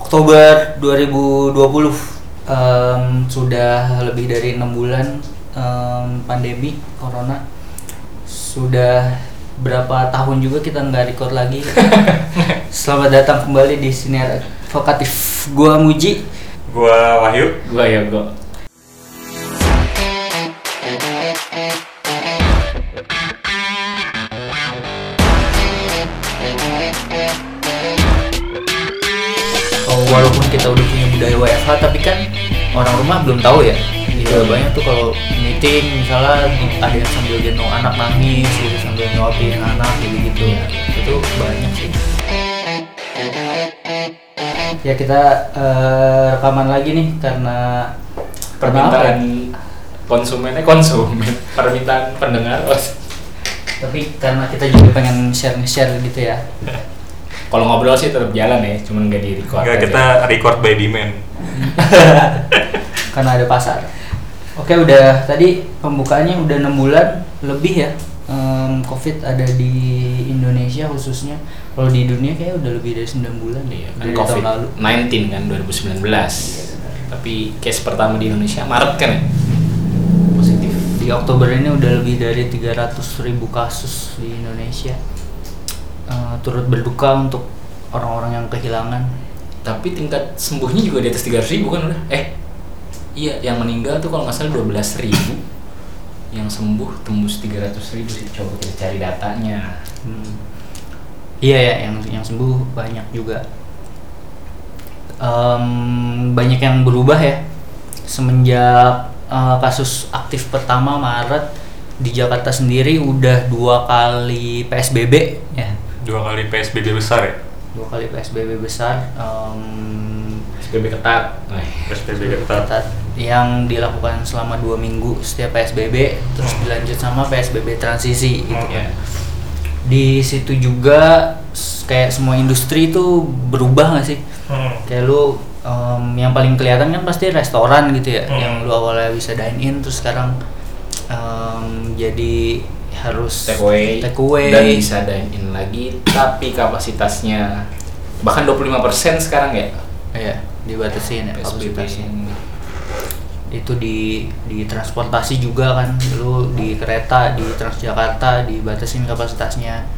Oktober 2020 em, sudah lebih dari enam bulan em, pandemi corona. Sudah berapa tahun juga kita nggak record lagi. Selamat datang kembali di siniar vokatif. Gua Muji. Gua Wahyu. Gua ya orang rumah belum tahu ya. Iya banyak tuh kalau meeting misalnya ada yang sambil gendong anak nangis gitu sambil nyuapin anak gitu gitu itu banyak sih. Ya kita eh, rekaman lagi nih karena ya? Permintaan konsumennya konsumen, permintaan pendengar. oh, tapi karena kita juga pengen share share gitu ya Kalau ngobrol sih tetap jalan ya, cuman nggak di record. Enggak, kita record by demand. karena ada pasar. Oke udah tadi pembukaannya udah enam bulan lebih ya em, COVID ada di Indonesia khususnya. Kalau di dunia kayak udah lebih dari 9 bulan Iya, kan dari COVID tahun lalu. 19 kan 2019. Tapi case pertama di Indonesia Maret kan ya? Positif. Di Oktober ini udah lebih dari 300 ribu kasus di Indonesia. Eh, turut berduka untuk orang-orang yang kehilangan. Tapi tingkat sembuhnya juga di atas 300 ribu kan udah. Eh, iya yang meninggal tuh kalau nggak salah 12 ribu. Yang sembuh tembus 300 ribu sih. Coba kita cari datanya. Hmm. Iya ya, yang yang sembuh banyak juga. Em, banyak yang berubah ya semenjak eh, kasus aktif pertama Maret di Jakarta sendiri udah dua kali PSBB ya, Dua kali PSBB besar ya. dua kali PSBB besar. em, SPB ketat. PSBB ketat. ketat yang dilakukan selama dua minggu setiap PSBB terus dilanjut sama PSBB transisi gitu Hmm. ya di situ juga kayak semua industri itu berubah nggak sih Hmm. kayak lu em, yang paling kelihatan kan pasti restoran gitu ya Hmm. yang lu awalnya bisa dine in terus sekarang em, jadi harus take away, take away. dan bisa dine in lagi tapi kapasitasnya bahkan 25% sekarang ya? Iya, dibatasin ya kapasitasnya. Itu di di transportasi juga kan lu di kereta di Transjakarta dibatasin kapasitasnya.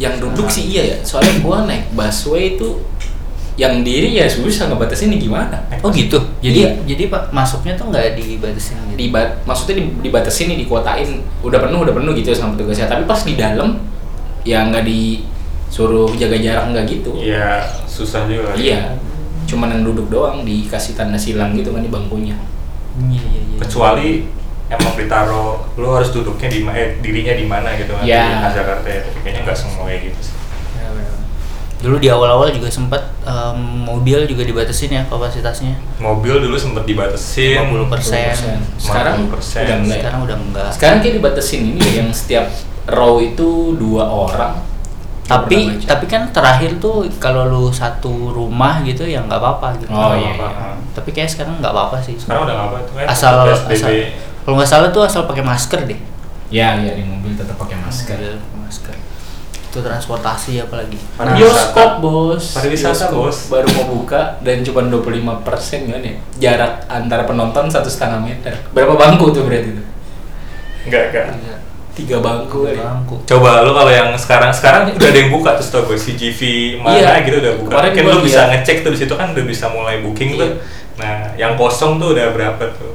Yang duduk sih iya ya soalnya gua naik busway itu yang diri ya susah ngebatasin ini gimana oh gitu jadi Iya. jadi pak masuknya tuh nggak dibatasin gitu di maksudnya di, dibatasin nih dikuotain udah penuh udah penuh gitu sama petugasnya tapi pas di dalam ya nggak disuruh jaga jarak nggak gitu Iya, susah juga. iya cuman yang duduk doang dikasih tanda silang gitu kan di bangkunya iya iya iya Kecuali emang ditaruh lu harus duduknya di eh, dirinya di mana gitu kan Ya. di Jakarta ya. Tapi kayaknya nggak semua kayak gitu sih. Dulu di awal-awal juga sempat em, mobil juga dibatasin ya kapasitasnya Mobil dulu sempet dibatasin 50%. sekarang 50%. udah enggak ya? sekarang udah enggak sekarang kayak dibatasin ini ya, yang setiap row itu dua orang tapi tapi kan terakhir tuh kalau lu satu rumah gitu ya nggak apa-apa gitu Oh, iya, apa-apa. tapi kayak sekarang nggak apa-apa sih Sekarang udah nggak apa tuh kan. asal PSBB. asal kalau nggak salah tuh asal pakai masker deh ya ya di mobil tetap pakai masker pakai masker itu transportasi apalagi Pariwisata. Bioskop bos Pariwisata, Bioskop bos. Baru mau buka dan cuma 25% kan ya Jarak antara penonton satu setengah meter Berapa bangku tuh berarti tuh? Enggak, enggak. Iya. Tiga bangku kali. bangku Coba lu kalau yang sekarang sekarang udah ada yang buka tuh tau gue CGV mana Iya. gitu udah buka. Kemarin Mungkin gua lu bisa ngecek tuh di situ kan udah bisa mulai booking Iya. tuh. Nah, yang kosong tuh udah berapa tuh?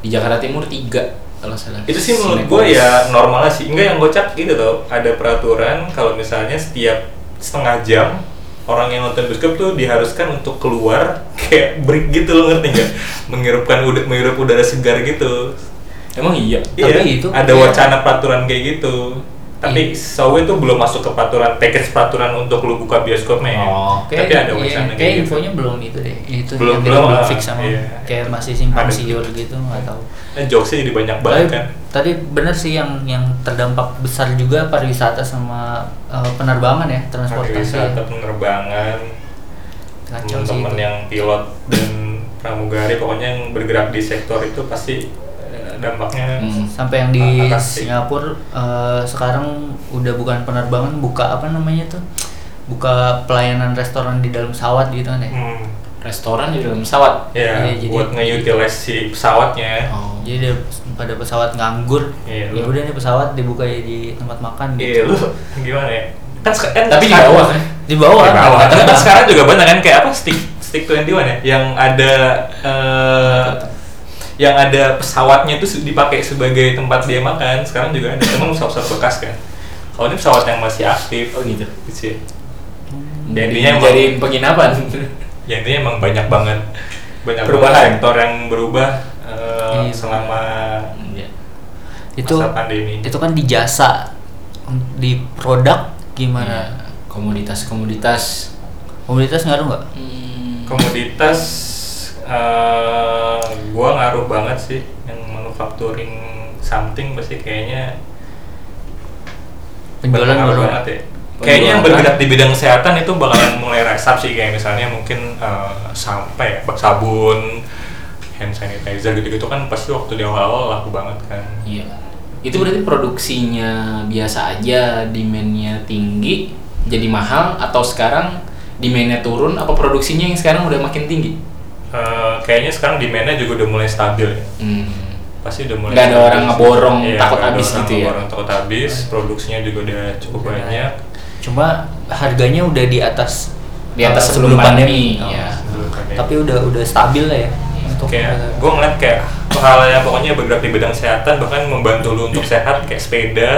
Di Jakarta Timur tiga kalau salah Itu sih menurut gue ya normal sih. Enggak yang gocak gitu tuh. Ada peraturan kalau misalnya setiap setengah jam orang yang nonton bioskop tuh diharuskan untuk keluar kayak break gitu lo ngerti nggak? Menghirupkan udara, menghirup udara segar gitu. Emang iya? Tapi iya, itu ada wacana peraturan kayak gitu. Tapi Iya. Sawe itu belum masuk ke peraturan package peraturan untuk lu buka bioskopnya ya. Oh, Tapi ada iya, wacana kayak kayak gitu. infonya belum itu deh itu Belum- belum, belum fix sama iya. kayak masih simpang siur gitu. nggak tahu Nah, jokesnya jadi banyak banget Tapi kan. tadi bener sih yang yang terdampak besar juga pariwisata sama eh, penerbangan ya transportasi Pariwisata, penerbangan, kacau sih teman-teman yang pilot dan pramugari pokoknya yang bergerak di sektor itu pasti eh, dampaknya Hmm. sampai yang di Atas sih. Singapura eh, sekarang udah bukan penerbangan buka apa namanya tuh buka pelayanan restoran di dalam pesawat gitu kan ya hmm, restoran di dalam pesawat. ya jadi- buat nge-utilize si pesawatnya Oh. Jadi dia pada pesawat nganggur. Ya lu- udah nih pesawat dibuka di tempat makan iya gitu. lu gimana ya kan, kan Tapi di bawah kan? Di bawah. Di bawah. nggak Tapi kan sekarang juga banyak kan kayak apa stick stick 21 ya yang ada eh, yang ada pesawatnya itu dipakai sebagai tempat dia makan sekarang juga ada temen pesawat-pesawat bekas kan kalau ini pesawat yang masih aktif Oh gitu. gitu sih Jadi Intinya emang- jadiin penginapan. ya intinya emang banyak banget banyak Perubahan. sektor yang berubah eh, Iya. selama Iya. itu masa pandemi itu kan di jasa di produk gimana? Iya. Komoditas-komoditas. Komunitas ngaruh nggak? Hmm. komoditas eh, gua ngaruh banget sih yang manufacturing something pasti kayaknya Penjualan baru. banget ya kayaknya yang Penjualan. bergerak di bidang kesehatan itu bakalan mulai rise up sih kayak misalnya mungkin eh, sampai ya sabun hand sanitizer gitu-gitu kan pasti waktu di awal-awal laku banget kan Iya. Itu berarti produksinya biasa aja, demand-nya tinggi, jadi mahal atau sekarang demand-nya turun apa produksinya yang sekarang udah makin tinggi? Eh, kayaknya sekarang demandnya juga udah mulai stabil ya Hmm. pasti udah mulai Nggak ada orang ngeborong, Iya, takut nggak ada habis orang gitu ya? ngeborong, takut habis produksinya juga udah cukup Udah. banyak Cuma harganya udah di atas Di atas eh, sebelum pandemi, Oh. ya. Sebelum pandemi. Tapi udah udah stabil lah ya. Untuk kayak eh, gue ngeliat kayak hal yang pokoknya bergerak di bidang kesehatan bahkan membantu lu untuk sehat kayak sepeda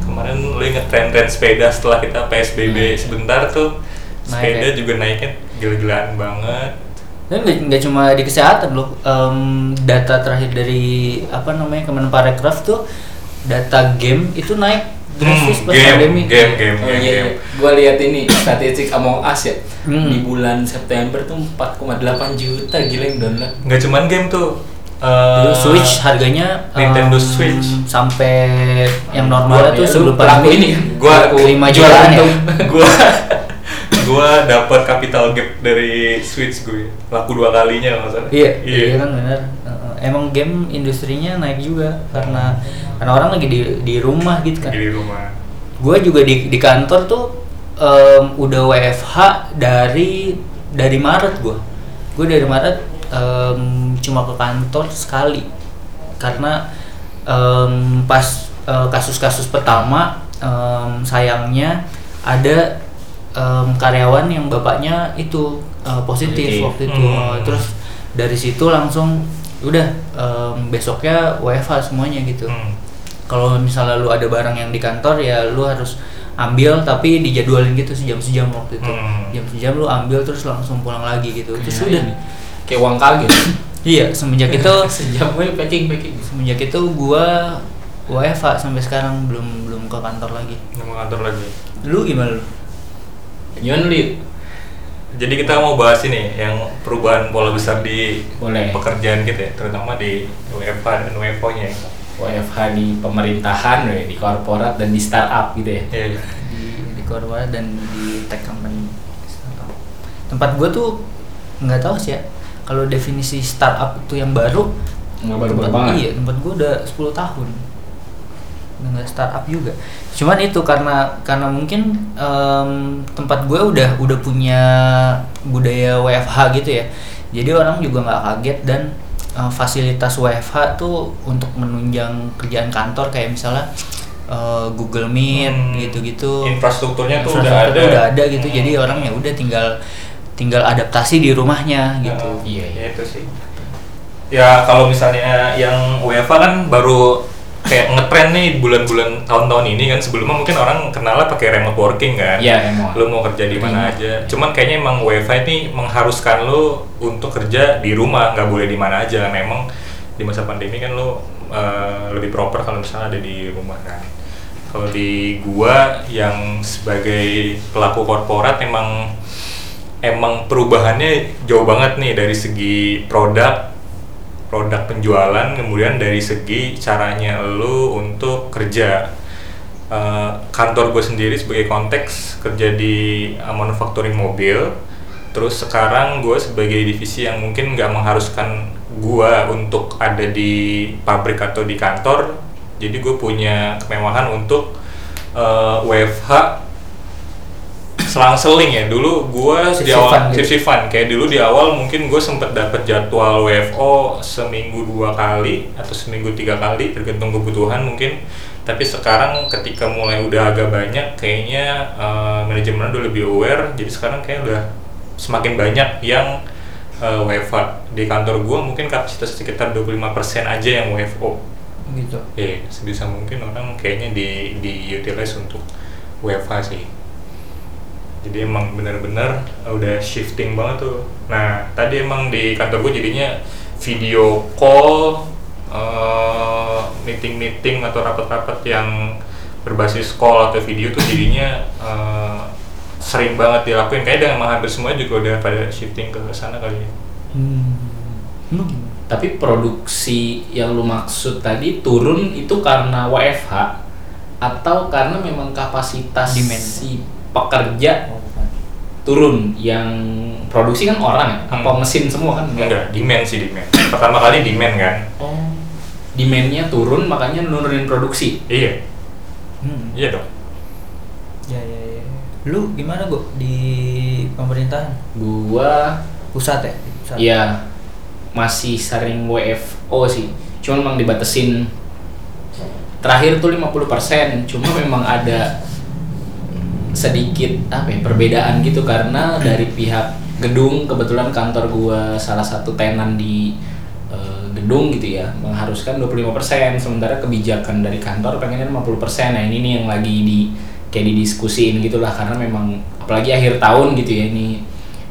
kemarin lu inget tren-tren sepeda setelah kita PSBB Hmm. sebentar tuh Naik sepeda ya? juga naiknya gila-gilaan banget Dan nggak nggak cuma di kesehatan loh. Em, data terakhir dari apa namanya Kemenparekraf tuh data game itu naik drastis Hmm, pas game, pandemi. game, game, Oh game, iya, game. gue lihat ini statistik Among Us ya Hmm. di bulan September tuh 4,8 juta gila yang download. nggak cuman game tuh eh, Dulu Switch harganya Nintendo Switch. sampai yang normal itu biasa. sebelum pandemi ini? Gua- Pelaku lima jual jutaan ya. gua gua dapat capital gap dari Switch gue laku dua kalinya salah Iya, iya kan benar. Emang game industrinya naik juga karena karena orang lagi di di rumah gitu kan. Di rumah Gue juga di di kantor tuh em, udah WFH dari dari Maret gue. Gue dari Maret em, cuma ke kantor sekali karena em, pas eh, kasus-kasus pertama em, sayangnya ada em, karyawan yang bapaknya itu eh, positif, Positif. waktu itu. Hmm. Terus dari situ langsung udah em, besoknya WFH semuanya gitu Hmm. kalau misalnya lu ada barang yang di kantor ya lu harus ambil tapi dijadwalin gitu sejam-sejam waktu itu Hmm. jam sejam lu ambil terus langsung pulang lagi gitu terus udah ini. kayak uang kaget. iya semenjak itu sejam gue packing packing. semenjak itu gua WFA sampai sekarang belum belum ke kantor lagi nggak mau kantor lagi lu gimana lu Gimana Lid? Jadi kita mau bahas ini yang perubahan pola besar di Boleh. pekerjaan kita ya, terutama di WFH dan WFO-nya. ya. WFH di pemerintahan, we, di korporat dan di startup gitu ya. Iya. di di korporat dan di tech company tempat gua tuh nggak tahu sih ya kalau definisi startup itu yang baru Nggak tempat banget. iya tempat gua udah 10 tahun nggak startup juga cuman itu karena karena mungkin em, tempat gue udah udah punya budaya WFH gitu ya jadi orang juga nggak kaget dan eh, fasilitas WFH tuh untuk menunjang kerjaan kantor kayak misalnya eh, Google Meet Hmm. gitu-gitu Infrastrukturnya tuh udah ada. udah ada gitu Hmm. jadi orang ya udah tinggal tinggal adaptasi di rumahnya gitu Ya, Iya, ya itu sih. Ya kalau misalnya yang WFH kan baru kayak ngetren nih bulan-bulan tahun-tahun ini kan sebelumnya mungkin orang kenalnya pakai remote working kan. Iya, remote. Lu mau kerja di mana Remote. aja. Cuman kayaknya emang WFH ini mengharuskan lu untuk kerja di rumah, nggak boleh di mana aja. Memang di masa pandemi kan lu eh, lebih proper kalau misalnya ada di rumah kan. Kalau di gua yang sebagai pelaku korporat emang emang perubahannya jauh banget nih dari segi produk produk penjualan kemudian dari segi caranya lu untuk kerja. Eh, kantor gue sendiri sebagai konteks kerja di eh, manufacturing mobil. Terus sekarang gue sebagai divisi yang mungkin nggak mengharuskan gue untuk ada di pabrik atau di kantor jadi gue punya kemewahan untuk eh, WFH selang-seling ya. Dulu gua di awal gitu. shift-shiftan kayak dulu di awal mungkin gue sempet dapet jadwal WFO seminggu dua kali atau seminggu tiga kali tergantung kebutuhan mungkin. Tapi sekarang ketika mulai udah agak banyak kayaknya eh, manajemen udah lebih aware. Jadi sekarang kayak udah semakin banyak yang eh, WFA di kantor gua mungkin kapasitas sekitar 25% aja yang WFO gitu. Iya, sebisa mungkin orang kayaknya di di utilize untuk WFH sih. Jadi emang benar-benar udah shifting banget tuh. Nah, tadi emang di kantor gue jadinya video call, eh, meeting-meeting atau rapat-rapat yang berbasis call atau video tuh jadinya eh, sering banget dilakuin. Kayaknya emang hampir semua juga udah pada shifting ke sana kali ya. hmm. Hmm. Tapi produksi yang lu maksud tadi turun itu karena WFH atau karena memang kapasitas Demand. si pekerja turun yang produksi kan orang ya apa Hmm. mesin semua kan Enggak, demand sih demand. Pertama kali demand kan. oh demandnya turun makanya nurunin produksi Iya, Hmm. iya dong. Ya, ya, ya. Lu gimana, Bu? Di pemerintahan? gua Pusat ya? Pusat. ya masih sering WFO sih cuman memang dibatesin terakhir tuh 50% cuma memang ada sedikit apa ya perbedaan gitu. Karena dari pihak gedung kebetulan kantor gua salah satu tenan di eh, gedung gitu ya mengharuskan 25% sementara kebijakan dari kantor pengennya 50% nah ini nih yang lagi di kayak didiskusiin gitulah. Karena memang apalagi akhir tahun gitu ya ini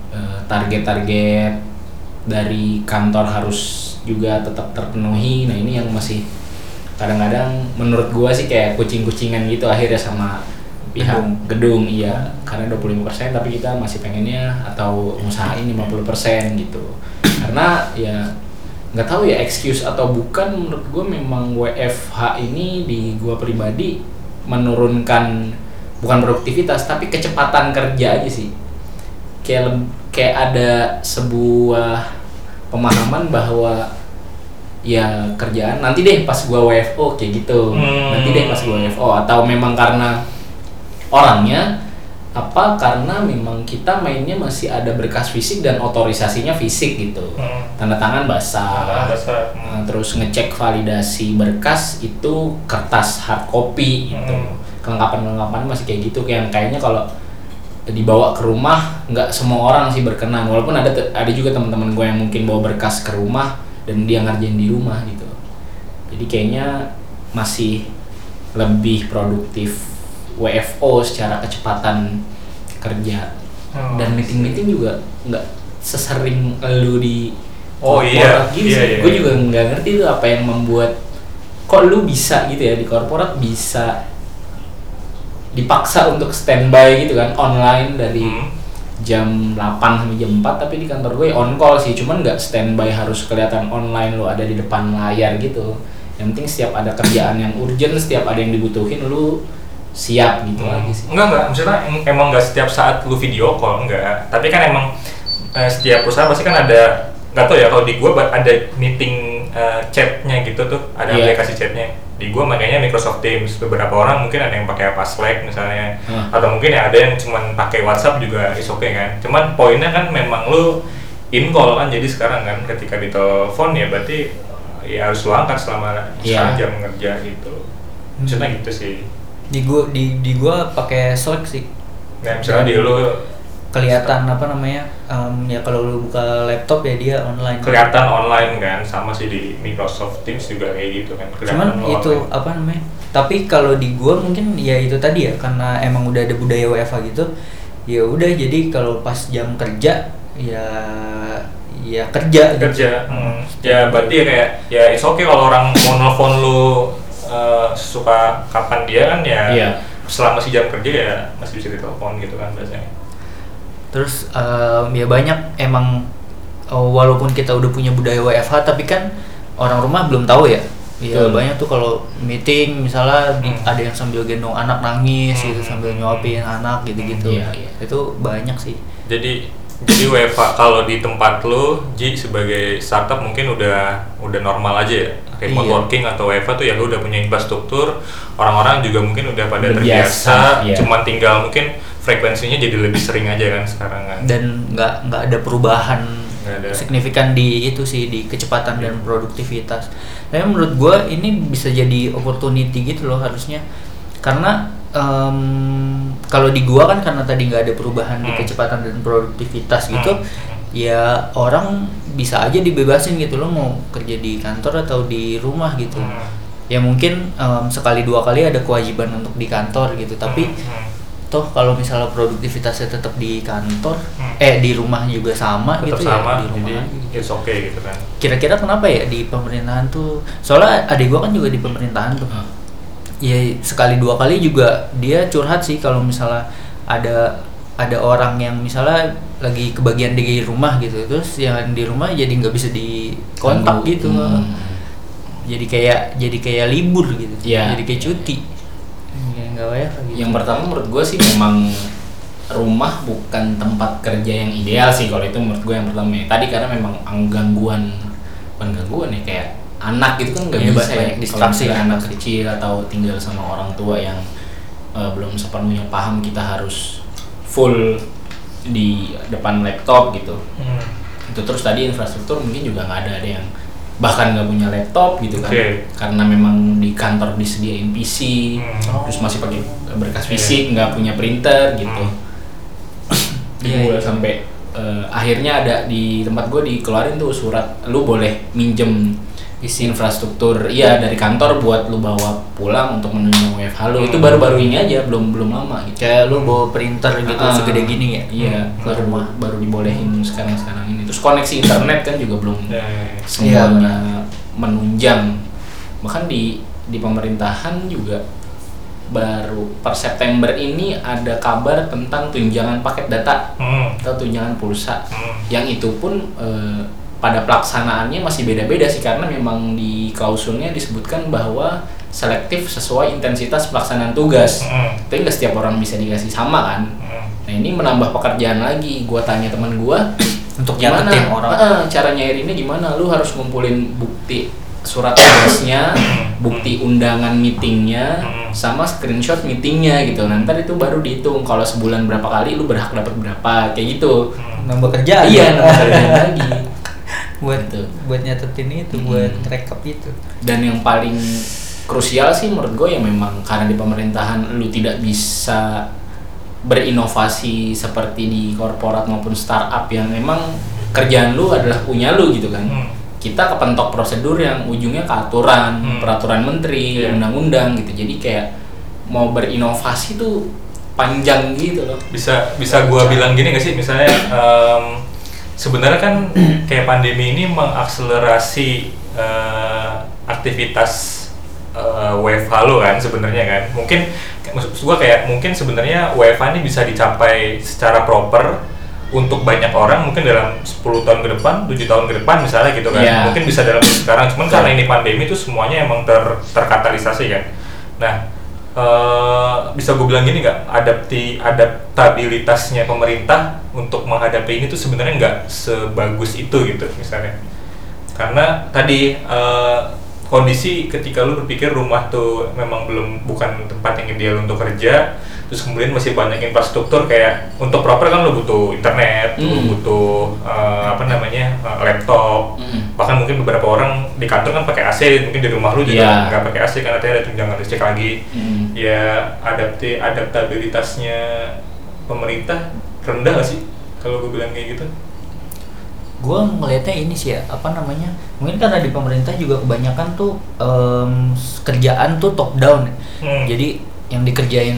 eh, target-target dari kantor harus juga tetap terpenuhi. Nah ini yang masih kadang-kadang menurut gua sih kayak kucing-kucingan gitu akhirnya sama pihak gedung, iya. Karena 25% tapi kita masih pengennya atau usahain 50% gitu. Karena ya nggak tahu ya excuse atau bukan menurut gue memang WFH ini di gua pribadi menurunkan bukan produktivitas tapi kecepatan kerja aja sih. Kayak kayak ada sebuah pemahaman bahwa ya kerjaan nanti deh pas gua WFO kayak gitu. Hmm. nanti deh pas gua WFO atau memang karena orangnya apa karena memang kita mainnya masih ada berkas fisik dan otorisasinya fisik gitu. Hmm. tanda tangan basah. Bahasa, Nah, terus ngecek validasi berkas itu kertas hard copy gitu. Hmm. kelengkapan-kelengkapan masih kayak gitu yang kayaknya kalau dibawa ke rumah nggak semua orang sih berkenan. Walaupun ada ada juga teman-teman gue yang mungkin bawa berkas ke rumah dan dia ngerjain di rumah gitu. Jadi kayaknya masih lebih produktif WFO secara kecepatan kerja. Oh, dan meeting-meeting juga nggak sesering lu di Oh, korporat iya, gitu iya, iya, gue iya. juga nggak ngerti tuh apa yang membuat kok lu bisa gitu ya di korporat bisa dipaksa untuk standby gitu kan online dari Hmm. jam 8 sampai jam 4 tapi di kantor gue on call sih. Cuman nggak standby harus kelihatan online lu ada di depan layar gitu. Yang penting setiap ada kerjaan yang urgent setiap ada yang dibutuhin lu siap gitu Hmm. aja sih Enggak enggak, maksudnya em- emang enggak setiap saat lu video call enggak. Tapi kan emang eh, setiap perusahaan pasti kan ada nggak tahu ya kalau di gua ada meeting eh, chatnya gitu tuh, ada Iya. aplikasi chatnya. Di gua makanya Microsoft Teams. Beberapa orang mungkin ada yang pakai apa Slack misalnya, Hmm. atau mungkin ya ada yang cuman pakai WhatsApp juga is oke kan. Cuman poinnya kan memang lu in call kan, jadi sekarang kan ketika ditelepon ya berarti ya harus lu angkat selama Iya. jam kerja gitu. Maksudnya gitu sih. Di gua di di gua pakai Slack sih. Nah, misalnya di lu Kelihatan apa namanya? em, ya kalau lu buka laptop ya dia online. kelihatan online kan sama sih di Microsoft Teams juga kayak gitu kan Cuman lu itu online. apa namanya? Tapi kalau di gua mungkin ya itu tadi ya karena emang udah ada budaya WFH gitu. Ya udah jadi kalau pas jam kerja ya ya kerja gitu. kerja hmm. ya berarti ya kayak ya it's okay kalau orang mau nelfon lu uh, suka kapan dia kan ya Iya. selama si jam kerja ya masih bisa ditelepon gitu kan biasanya Terus em, ya banyak emang eh, walaupun kita udah punya budaya WFH tapi kan orang rumah belum tahu ya. Ya Betul. banyak tuh kalau meeting misalnya Hmm. ada yang sambil gendong anak nangis gitu Hmm. sambil nyuapin anak gitu-gitu. Iya, iya. Itu banyak sih. jadi jadi WFA kalau di tempat lu Ji sebagai startup mungkin udah udah normal aja ya remote Iya. working atau WFA tuh ya lu udah punya infrastruktur orang-orang juga mungkin udah pada Udah terbiasa biasa, iya. cuman tinggal mungkin frekuensinya jadi lebih sering aja kan sekarang kan dan nggak nggak ada perubahan Nggak ada. signifikan di itu sih di kecepatan dan produktivitas. Tapi menurut gue ini bisa jadi opportunity gitu loh harusnya karena em, kalau di gua kan karena tadi nggak ada perubahan di Hmm. kecepatan dan produktivitas gitu, Hmm. ya orang bisa aja dibebasin gitu loh mau kerja di kantor atau di rumah gitu. Hmm. Ya mungkin em, sekali dua kali ada kewajiban untuk di kantor gitu, tapi Hmm, hmm. toh kalau misalnya produktivitasnya tetap di kantor Hmm. eh di rumah juga sama tetap gitu sama ya di rumah jadi it's okay gitu kan kira-kira kenapa ya di pemerintahan tuh soalnya adik gua kan juga di pemerintahan tuh Hmm. Ya sekali dua kali juga dia curhat sih kalau misalnya ada ada orang yang misalnya lagi kebagian di rumah gitu terus yang di rumah jadi nggak bisa dikontak gitu Hmm. jadi kayak jadi kayak libur gitu Iya. jadi kayak cuti ya nggak ya gitu. Yang pertama menurut gue sih memang rumah bukan tempat kerja yang ideal sih kalau itu menurut gue yang pertama ya. Tadi karena memang ang- gangguan bukan gangguan ya kayak anak gitu kan nggak Iya, bisa banyak ya distraksi anak. kecil atau tinggal sama orang tua yang eh, belum sepenuhnya paham kita harus full di depan laptop gitu Hmm. itu terus tadi infrastruktur mungkin juga nggak ada ada yang bahkan nggak punya laptop gitu kan karena memang di kantor disediain PC Hmm. terus masih pakai berkas fisik nggak punya printer gitu Hmm. gua iya. sampai eh, akhirnya ada di tempat gue dikeluarin tuh surat lu boleh minjem isi infrastruktur iya dari kantor buat lu bawa pulang untuk menunjang WFH lu itu Hmm. baru-baru ini aja belum belum lama gitu kayak lu bawa printer gitu Ah, segede gini ya iya Hmm. baru baru dibolehin sekarang sekarang ini terus koneksi internet kan juga belum Ya, ya, ya. semuanya menunjang bahkan di di pemerintahan juga baru per September ini ada kabar tentang tunjangan paket data Hmm. atau tunjangan pulsa Hmm. yang itu pun eh, pada pelaksanaannya masih beda-beda sih karena memang di klausulnya disebutkan bahwa selektif sesuai intensitas pelaksanaan tugas. Hmm. tapi nggak setiap orang bisa dikasih sama kan? Hmm. nah ini menambah pekerjaan lagi. Gua tanya teman gua untuk gimana? orang. Heeh, cara nyairinnya gimana? Lu harus ngumpulin bukti surat tugasnya bukti undangan meetingnya sama screenshot meetingnya gitu. Nanti itu baru dihitung kalau sebulan berapa kali lu berhak dapat berapa kayak gitu. Nambah kerjaan. Iya nambah kerjaan lagi buat Gitu. buat nyatetin itu Hmm. buat rekap itu dan yang paling krusial sih menurut gue ya memang karena di pemerintahan lu tidak bisa berinovasi seperti di korporat maupun startup yang memang kerjaan lu adalah punya lu gitu kan Hmm. kita kepentok prosedur yang ujungnya ke aturan Hmm. peraturan menteri Iya. undang-undang gitu jadi kayak mau berinovasi tuh panjang gitu loh bisa bisa gua bilang gini gak sih misalnya em, sebenarnya kan kayak pandemi ini mengakselerasi eh, aktivitas eh, WFH lo kan sebenarnya kan mungkin maksud gua kayak mungkin sebenarnya WFH ini bisa dicapai secara proper untuk banyak orang mungkin dalam 10 tahun ke depan, 7 tahun ke depan misalnya gitu kan. Iya. Mungkin bisa dalam sekarang cuman karena ini pandemi itu semuanya emang ter terkatalisasi kan. Nah, eh, bisa gue bilang gini nggak? Adapti adaptabilitasnya pemerintah untuk menghadapi ini tuh sebenarnya nggak sebagus itu gitu misalnya. Karena tadi eh, kondisi ketika lu berpikir rumah tuh memang belum bukan tempat yang ideal untuk kerja terus kemudian masih banyak infrastruktur kayak untuk proper kan lu butuh internet lu Hmm. butuh eh, apa namanya eh, laptop Mm. bahkan mungkin beberapa orang di kantor kan pakai AC mungkin di rumah lu juga Iya. nggak pakai AC karena ada tunjangan listrik lagi Mm. ya adapti adaptabilitasnya pemerintah rendah gak sih kalau gue bilang kayak gitu gue ngelihatnya ini sih ya apa namanya mungkin karena di pemerintah juga kebanyakan tuh em, kerjaan tuh top down ya. Hmm. jadi yang dikerjain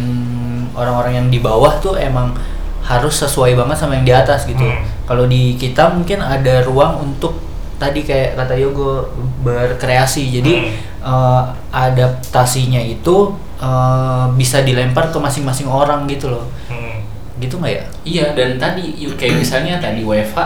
orang-orang yang di bawah tuh emang harus sesuai banget sama yang di atas gitu Hmm. kalau di kita mungkin ada ruang untuk tadi kayak kata Yogo berkreasi jadi Hmm. eh, adaptasinya itu eh, bisa dilempar ke masing-masing orang gitu loh Hmm. gitu nggak ya Iya dan tadi kayak misalnya tadi WFH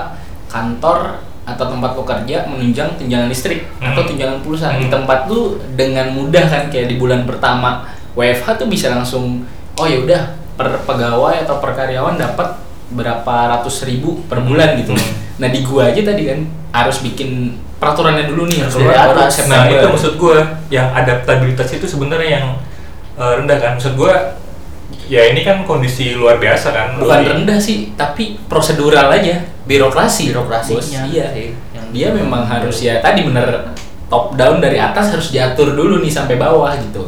kantor atau tempat lo kerja menunjang tunjangan listrik Hmm. atau tunjangan pulsa di Hmm. tempat lu dengan mudah kan kayak di bulan pertama WFH tuh bisa langsung oh ya udah per pegawai atau per karyawan dapat berapa ratus ribu per bulan gitu. Hmm. Nah di gua aja tadi kan harus bikin peraturannya dulu nih harus Dari atas. Nah September. itu maksud gue yang adaptabilitas itu sebenarnya yang eh, rendah kan maksud gue ya ini kan kondisi luar biasa kan. bukan Lu- rendah sih tapi prosedural aja birokrasi Birokrasinya Bos. iya sih, yang dia memang harus ya tadi bener top down dari atas harus diatur dulu nih sampai bawah gitu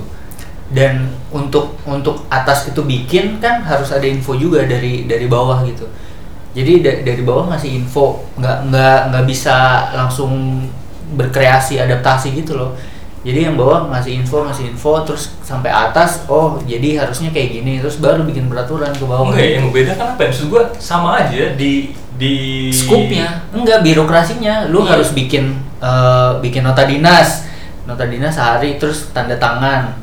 dan untuk untuk atas itu bikin kan harus ada info juga dari dari bawah gitu. Jadi da- dari bawah ngasih info. Nggak nggak nggak bisa langsung berkreasi adaptasi gitu loh. Jadi yang bawah ngasih info ngasih info terus sampai atas oh jadi harusnya kayak gini. Terus baru bikin peraturan ke bawah. Enggak, ya, yang beda kan apa? Maksud gua sama aja di di scoopnya enggak birokrasinya. Lu Iya. harus bikin eh, bikin nota dinas. Nota dinas sehari terus tanda tangan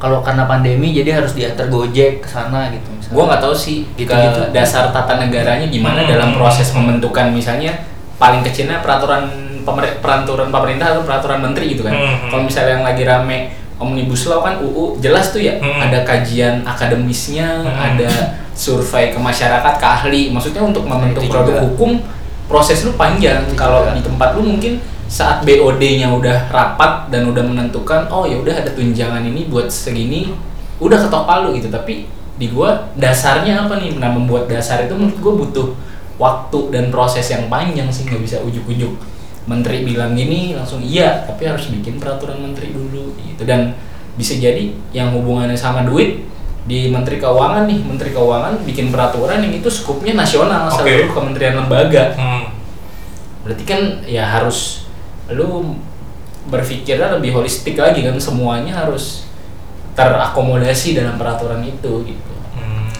kalau karena pandemi jadi harus diantar gojek ke sana gitu misalnya. gua nggak tahu sih Gitu-gitu. ke dasar tata negaranya gimana Hmm. dalam proses pembentukan misalnya paling kecilnya peraturan pemer- peraturan pemerintah atau peraturan menteri gitu kan Hmm. kalau misalnya yang lagi rame omnibus law kan UU jelas tuh ya Hmm. ada kajian akademisnya Hmm. ada survei ke masyarakat ke ahli maksudnya untuk membentuk itu produk juga. hukum proses lu panjang kalau di tempat lu mungkin saat BOD-nya udah rapat dan udah menentukan oh ya udah ada tunjangan ini buat segini udah ketok palu gitu. Tapi di gua dasarnya apa nih? Nah membuat dasar itu menurut gua butuh waktu dan proses yang panjang sih nggak bisa ujuk-ujuk. Menteri bilang gini langsung iya tapi harus bikin peraturan menteri dulu gitu. Dan bisa jadi yang hubungannya sama duit di menteri keuangan nih menteri keuangan bikin peraturan yang itu skupnya nasional Oke. seluruh kementerian lembaga. Hmm. berarti kan ya harus lu berpikirnya lebih holistik lagi kan semuanya harus terakomodasi dalam peraturan itu gitu Hmm.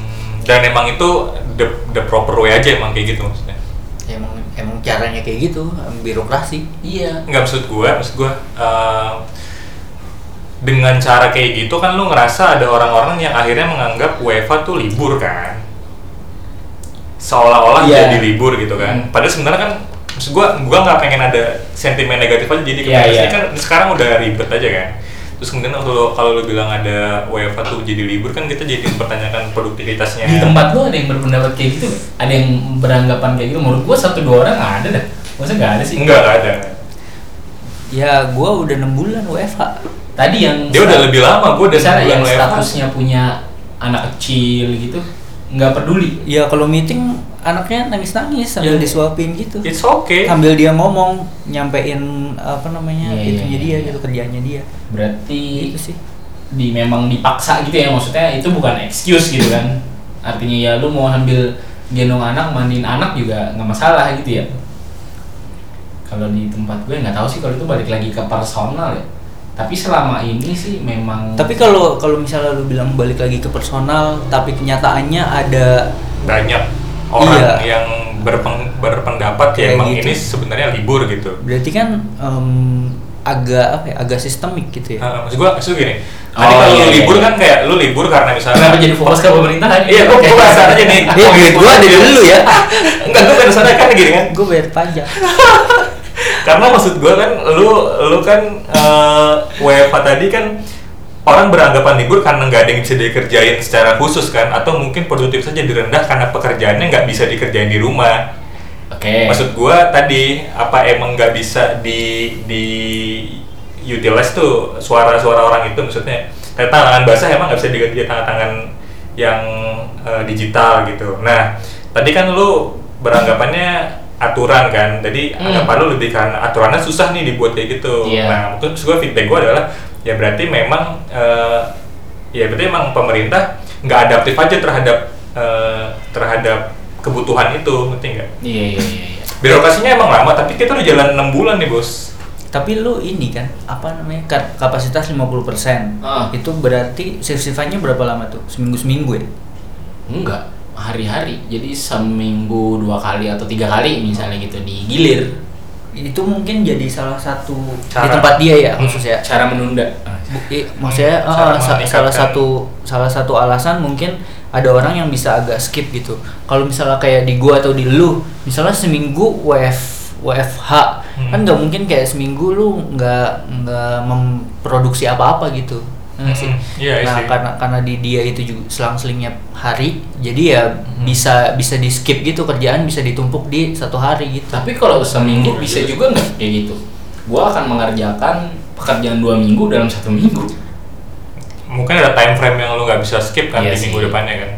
Dan emang itu the, the proper way aja emang kayak gitu maksudnya. emang emang caranya kayak gitu birokrasi iya Enggak maksud gua, maksud gua eh, dengan cara kayak gitu kan lu ngerasa ada orang-orang yang akhirnya menganggap UEFA tuh libur kan. Seolah-olah Iya. jadi libur gitu kan. Hmm. Padahal sebenarnya kan maksud gua gua nggak pengen ada sentimen negatif aja jadi Iya, kemudian iya. kan sekarang udah ribet aja kan. Terus kemudian kalau kalau lu bilang ada UEFA tuh jadi libur kan kita jadi mempertanyakan produktivitasnya. di tempat lu ada yang berpendapat kayak gitu ada yang beranggapan kayak gitu menurut gua satu dua orang nggak ada dah masa nggak ada sih Enggak, nggak ada. ya gua udah enam bulan WFH tadi yang Dia udah lebih lama, gua udah misalnya yang WFH. statusnya punya anak kecil gitu nggak peduli. Ya kalau meeting anaknya nangis nangis sambil Ya. disuapin gitu. It's okay. sambil dia ngomong nyampein apa namanya Iya, itunya iya, dia iya. gitu kerjanya dia. Berarti itu sih. di memang dipaksa gitu ya maksudnya itu bukan excuse gitu kan. Artinya ya lu mau ambil gendong anak mandiin anak juga nggak masalah gitu ya. Kalau di tempat gue nggak tahu sih kalau itu balik lagi ke personal ya tapi selama ini sih memang tapi kalau kalau misalnya lu bilang balik lagi ke personal tapi kenyataannya ada banyak orang Iya. yang berpeng- berpendapat ya Kayak emang gitu. ini sebenarnya libur gitu. berarti kan em, agak apa ya agak sistemik gitu ya Nah, maksud gua maksud gini. Oh, Tadi kalau iya, lu iya, libur iya. kan kayak lu libur karena misalnya kenapa jadi fokus ke pemerintahan Iya, gua gua bahas aja nih. Iya, duit gua ada di lu ya. Enggak, gua pada sana kan gini kan. gue bayar pajak Karena maksud gua kan lu lu kan eh, WFH tadi kan orang beranggapan libur karena nggak ada yang bisa dikerjain secara khusus kan atau mungkin produktif saja direndah karena pekerjaannya nggak bisa dikerjain di rumah. oke Maksud gua tadi apa emang nggak bisa di di utilize tuh suara-suara orang itu maksudnya tangan basah emang nggak bisa diganti tangan-tangan yang eh, digital gitu. Nah tadi kan lu beranggapannya aturan kan, jadi Hmm. anggapan lu lebih karena aturannya susah nih dibuat kayak gitu. Iya. Nah mungkin maksud gua feedback gua adalah ya berarti memang eh, ya berarti emang pemerintah nggak adaptif aja terhadap eh, terhadap kebutuhan itu, ngerti nggak? iya iya iya iya. Birokrasinya emang lama, tapi kita udah jalan 6 bulan nih bos. tapi lu ini kan apa namanya ka- kapasitas 50% Ah. itu berarti shift-shiftannya berapa lama tuh seminggu seminggu ya enggak hari-hari jadi seminggu dua kali atau tiga kali misalnya gitu digilir itu mungkin jadi salah satu di Cara- tempat dia ya Hmm. khusus ya cara menunda Bu- i- maksudnya Cara ah, sa- meningkatkan. salah satu salah satu alasan mungkin ada orang yang bisa agak skip gitu kalau misalnya kayak di gua atau di lu misalnya seminggu WF WFH Hmm. kan nggak mungkin kayak seminggu lu nggak nggak memproduksi apa-apa gitu nggak sih? Iya, nah sih. karena karena di dia itu juga selang-selingnya hari jadi ya Hmm. bisa bisa di skip gitu kerjaan bisa ditumpuk di satu hari gitu tapi kalau seminggu Hmm, bisa iya. juga nggak kayak gitu gua akan mengerjakan pekerjaan dua minggu dalam satu minggu mungkin ada time frame yang lu nggak bisa skip kan Iya di sih. minggu depannya kan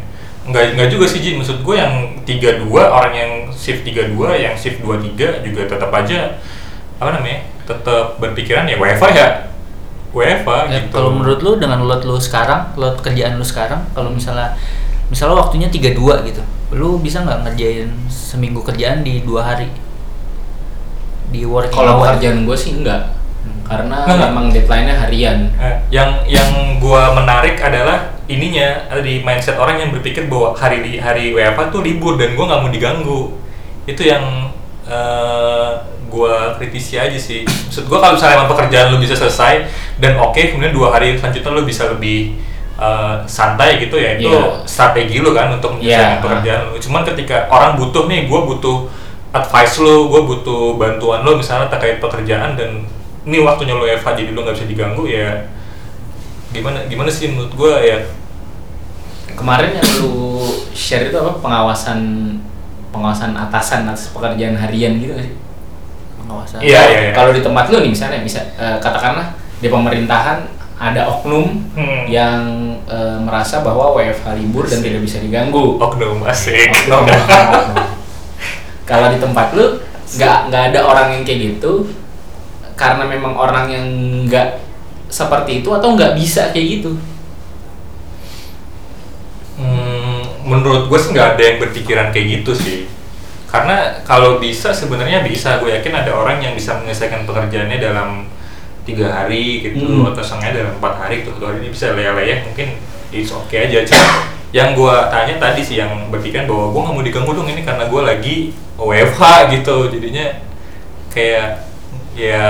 nggak nggak juga sih Ji maksud gue yang 32 orang yang shift 32 yang shift 23 juga tetap aja apa namanya tetap berpikiran ya WFA ya WFA Ya, gitu kalau menurut lu dengan load lu sekarang, load kerjaan lu sekarang, kalau misalnya misalnya waktunya 32 gitu. Lu bisa nggak ngerjain seminggu kerjaan di dua hari? Di working Kalau hour? pekerjaan gue sih enggak, karena Enggak. memang deadline-nya harian. Eh, yang yang gua menarik adalah ininya ada di mindset orang yang berpikir bahwa hari di hari WFA tuh libur dan gua nggak mau diganggu itu yang eh, gua kritisi aja sih maksud gua kalau misalnya emang pekerjaan lu bisa selesai dan oke kemudian dua hari selanjutnya lu bisa lebih eh, santai gitu ya itu Iya. strategi lu kan untuk menyelesaikan Iya. pekerjaan lu cuman ketika orang butuh nih gua butuh advice lu, gua butuh bantuan lu misalnya terkait pekerjaan dan ini waktunya lu WFH jadi lu nggak bisa diganggu ya gimana gimana sih menurut gua ya Kemarin yang lu share itu apa pengawasan pengawasan atasan atas pekerjaan harian gitu sih? Pengawasan. Iya, iya, iya. Kalau di tempat lu nih misalnya bisa eh, katakanlah di pemerintahan ada oknum Hmm. yang eh, merasa bahwa WFH libur dan tidak bisa diganggu. oknum asik Oknum. Kalau di tempat lu nggak nggak ada orang yang kayak gitu karena memang orang yang nggak seperti itu atau nggak bisa kayak gitu. Hmm, menurut gue sih nggak ada yang berpikiran kayak gitu sih karena kalau bisa sebenarnya bisa gue yakin ada orang yang bisa menyelesaikan pekerjaannya dalam tiga hari gitu Hmm. atau setengahnya dalam empat hari tuh dua hari ini bisa leyeh-leyeh mungkin it's okay aja cuma yang gue tanya tadi sih yang berpikiran bahwa gue nggak mau diganggu dong ini karena gue lagi WFH gitu jadinya kayak ya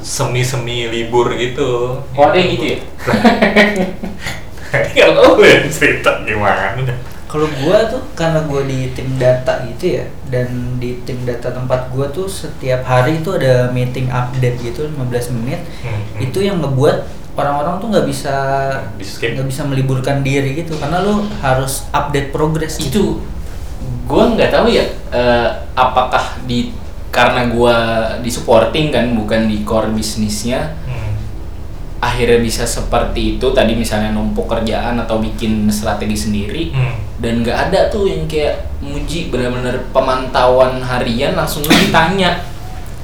semi-semi libur gitu Oh ada yang gitu ya? Kalau lu yang cerita gimana. Kalau gua tuh karena gua di tim data gitu ya dan di tim data tempat gua tuh setiap hari itu ada meeting update gitu 15 menit. Hmm, hmm. Itu yang ngebuat orang-orang tuh nggak bisa nggak bisa meliburkan diri gitu karena lu harus update progress gitu. itu gue nggak tahu ya eh, apakah di karena gue di supporting kan bukan di core bisnisnya. Akhirnya bisa seperti itu. Tadi misalnya numpuk kerjaan atau bikin strategi sendiri Hmm. dan nggak ada tuh yang kayak muji benar-benar pemantauan harian langsung lu ditanya.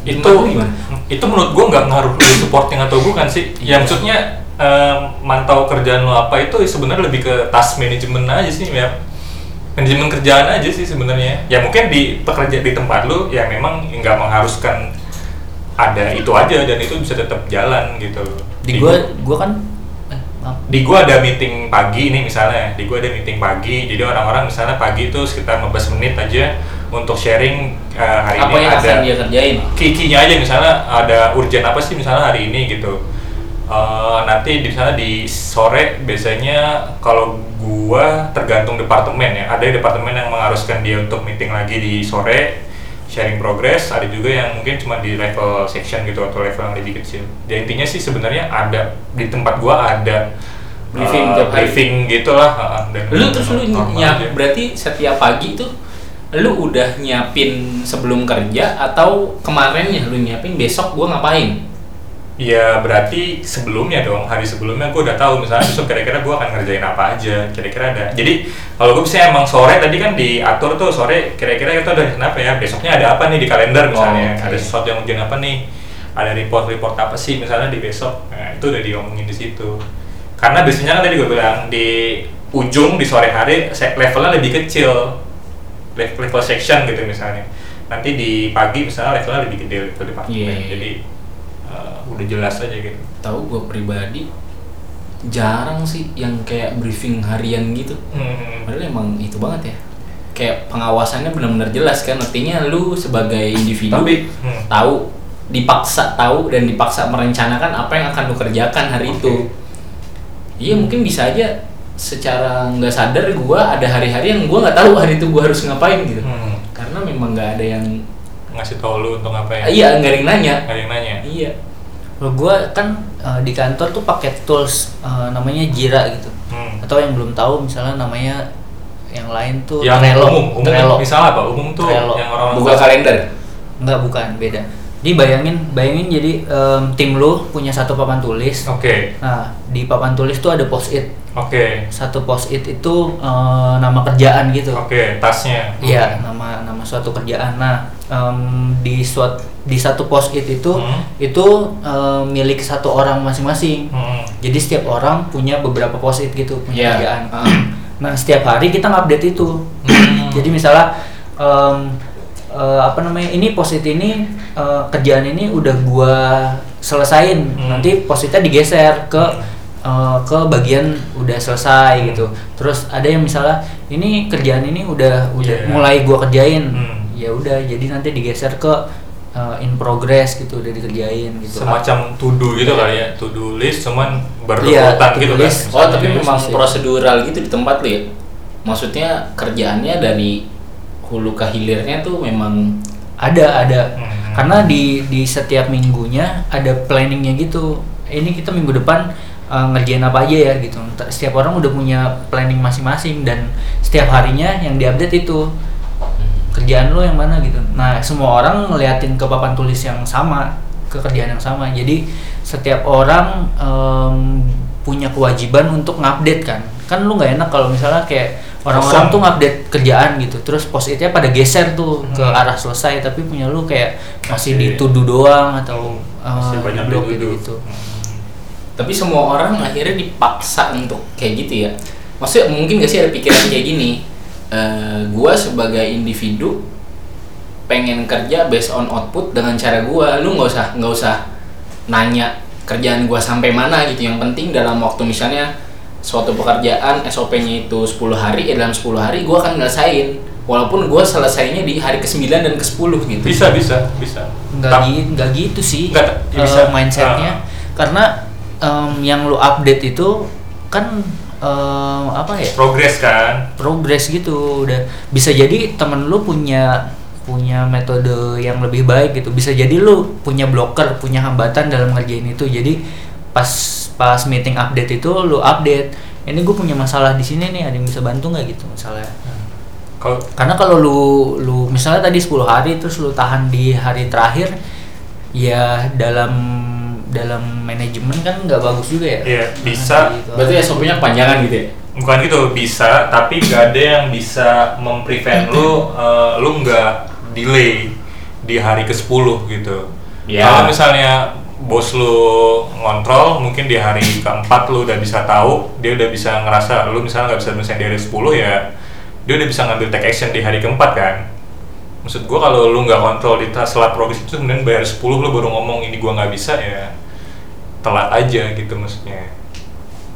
Itu gimana? itu menurut gua nggak ngaruh lu supporting atau bukan sih. Ya maksudnya eh, mantau kerjaan lo apa itu sebenarnya lebih ke task manajemen aja sih ya. Manajemen kerjaan aja sih sebenarnya. Ya mungkin di pekerja di tempat lu ya memang nggak mengharuskan ada itu aja dan itu bisa tetap jalan gitu Di gua gua kan eh, di gua ada meeting pagi nih misalnya. Di gua ada meeting pagi. Jadi orang-orang misalnya pagi itu sekitar 15 menit aja untuk sharing eh, hari apa ini yang ada akan dia kerjain? Kikinya aja misalnya ada urgent apa sih misalnya hari ini gitu. Eh, nanti di sana di sore biasanya kalau gua tergantung departemen ya. Ada departemen yang mengharuskan dia untuk meeting lagi di sore sharing progress ada juga yang mungkin cuma di level section gitu atau level yang lebih kecil jadi intinya sih sebenarnya ada di tempat gua ada Briefing tiap hari. briefing gitulah eh, dan lu terus lu nyiap aja. berarti setiap pagi tuh lu udah nyiapin sebelum kerja atau kemarin ya lu nyiapin besok gua ngapain Ya berarti sebelumnya dong hari sebelumnya gue udah tahu misalnya besok kira-kira gue akan ngerjain apa aja kira-kira ada. Jadi kalau gue bisa emang sore tadi kan diatur tuh sore kira-kira kita udah kenapa ya? Besoknya ada apa nih di kalender misalnya? Oh, oke. ada sesuatu yang ujian apa nih? Ada report-report apa sih misalnya di besok? Nah itu udah diomongin di situ. Karena biasanya kan tadi gue bilang di ujung di sore hari levelnya lebih kecil. Level, section gitu misalnya. Nanti di pagi misalnya levelnya lebih gede level departemen. Iya, iya. jadi uh, udah jelas aja gitu tahu gue pribadi jarang sih yang kayak briefing harian gitu Hmm. padahal emang itu banget ya kayak pengawasannya benar-benar jelas kan artinya lu sebagai individu Tapi, hmm. tahu dipaksa tahu dan dipaksa merencanakan apa yang akan lu kerjakan hari Oke. itu iya mungkin bisa aja secara nggak sadar gua ada hari-hari yang gua nggak tahu hari itu gua harus ngapain gitu Hmm. karena memang nggak ada yang ngasih tau lu untuk apa ya? iya nggak ada yang nanya Nggak ada yang nanya. iya Kalau gua kan eh, di kantor tuh pakai tools eh, namanya Jira gitu. Hmm. Atau yang belum tahu misalnya namanya yang lain tuh Yang Trello. umum, umum Trello. misalnya apa? Umum tuh Trello. yang orang buka kalender Enggak bukan, beda. Jadi bayangin, bayangin jadi em, tim lu punya satu papan tulis. Oke. Nah, di papan tulis tuh ada post it. Oke. Satu post it itu eh, nama kerjaan gitu. Oke, tasnya. Iya, nama nama suatu kerjaan. Nah, em, di suat di satu post it itu Hmm. itu em, milik satu orang masing-masing. Hmm. Jadi setiap orang punya beberapa post it gitu, punya Iya. kerjaan. Ah. Nah, setiap hari kita ngupdate itu. Hmm. Jadi misalnya em, eh, apa namanya? Ini post it ini eh, kerjaan ini udah gua selesain. Hmm. Nanti post itnya digeser ke eh, ke bagian udah selesai gitu. Terus ada yang misalnya ini kerjaan ini udah udah Iya. mulai gua kerjain. Hmm. Ya udah, jadi nanti digeser ke eh, in progress gitu udah dikerjain gitu. Semacam to do gitu kali ya, to do list cuman Iya, berurutan to-do gitu kan. list. Oh tapi Iya, memang sih. prosedural gitu di tempat lu ya? Maksudnya kerjaannya dari hulu ke hilirnya tuh memang ada ada Hmm. karena di di setiap minggunya ada planningnya gitu ini kita minggu depan uh, ngerjain apa aja ya gitu. Setiap orang udah punya planning masing-masing dan setiap harinya yang diupdate itu. Kerjaan lo yang mana gitu. Nah semua orang ngeliatin ke papan tulis yang sama ke kerjaan yang sama. Jadi setiap orang em, punya kewajiban untuk ngupdate kan. Kan lu nggak enak kalau misalnya kayak orang-orang tuh ngupdate kerjaan gitu. Terus post itnya pada geser tuh ke Hmm. arah selesai tapi punya lu kayak masih Masih- dituduh doang atau Masih uh, banyak dituduh. gitu tapi semua orang akhirnya dipaksa untuk kayak gitu ya. Maksudnya mungkin gak sih ada pikiran kayak gini? Eh gua sebagai individu pengen kerja based on output dengan cara gua. Lu nggak usah nggak usah nanya kerjaan gua sampai mana gitu. Yang penting dalam waktu misalnya suatu pekerjaan SOP-nya itu 10 hari ya dalam 10 hari gua akan ngelesain. Walaupun gua selesainya di hari ke-9 dan ke-10 gitu. Bisa, bisa, bisa. nggak gitu nggak gitu sih Nggak, ya uh, bisa. mindsetnya. Ah. karena em, yang lu update itu kan em, apa ya? Progres kan. progres gitu udah bisa jadi temen lu punya punya metode yang lebih baik gitu. Bisa jadi lu punya blocker punya hambatan dalam ngerjain itu. Jadi pas pas meeting update itu lu update ini gue punya masalah di sini nih ada yang bisa bantu nggak? Gitu misalnya. Kalau karena kalau lu lu misalnya tadi 10 hari terus lu tahan di hari terakhir ya dalam dalam manajemen kan nggak bagus juga ya Iya, bisa. Gitu. berarti SOP-nya panjangan gitu ya bukan gitu bisa tapi gak ada yang bisa memprevent lu eh, lu nggak delay di hari ke 10 gitu Ya. kalau misalnya bos lu ngontrol mungkin di hari keempat lu udah bisa tahu dia udah bisa ngerasa lu misalnya nggak bisa menyelesaikan di hari 10 ya dia udah bisa ngambil take action di hari keempat kan maksud gua kalau lu nggak kontrol di selat progres itu kemudian bayar 10 lu baru ngomong ini gua nggak bisa ya telat aja gitu maksudnya.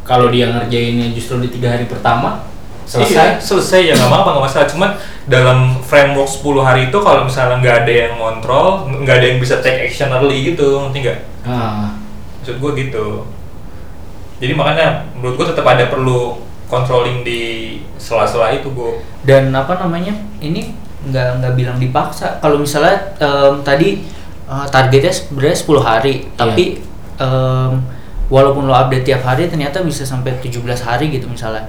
Kalau dia ngerjainnya justru di tiga hari pertama Iya, selesai selesai ya nggak apa-apa nggak masalah. Cuman dalam framework 10 hari itu kalau misalnya nggak ada yang ngontrol nggak ada yang bisa take action early gitu ngerti nggak? Ah, maksud gue gitu. Jadi makanya menurut gue tetap ada perlu controlling di sela-sela itu bu. Dan apa namanya? Ini nggak nggak bilang dipaksa. Kalau misalnya em, tadi eh, targetnya sebenarnya 10 hari tapi em, walaupun lo update tiap hari ternyata bisa sampai 17 hari gitu misalnya.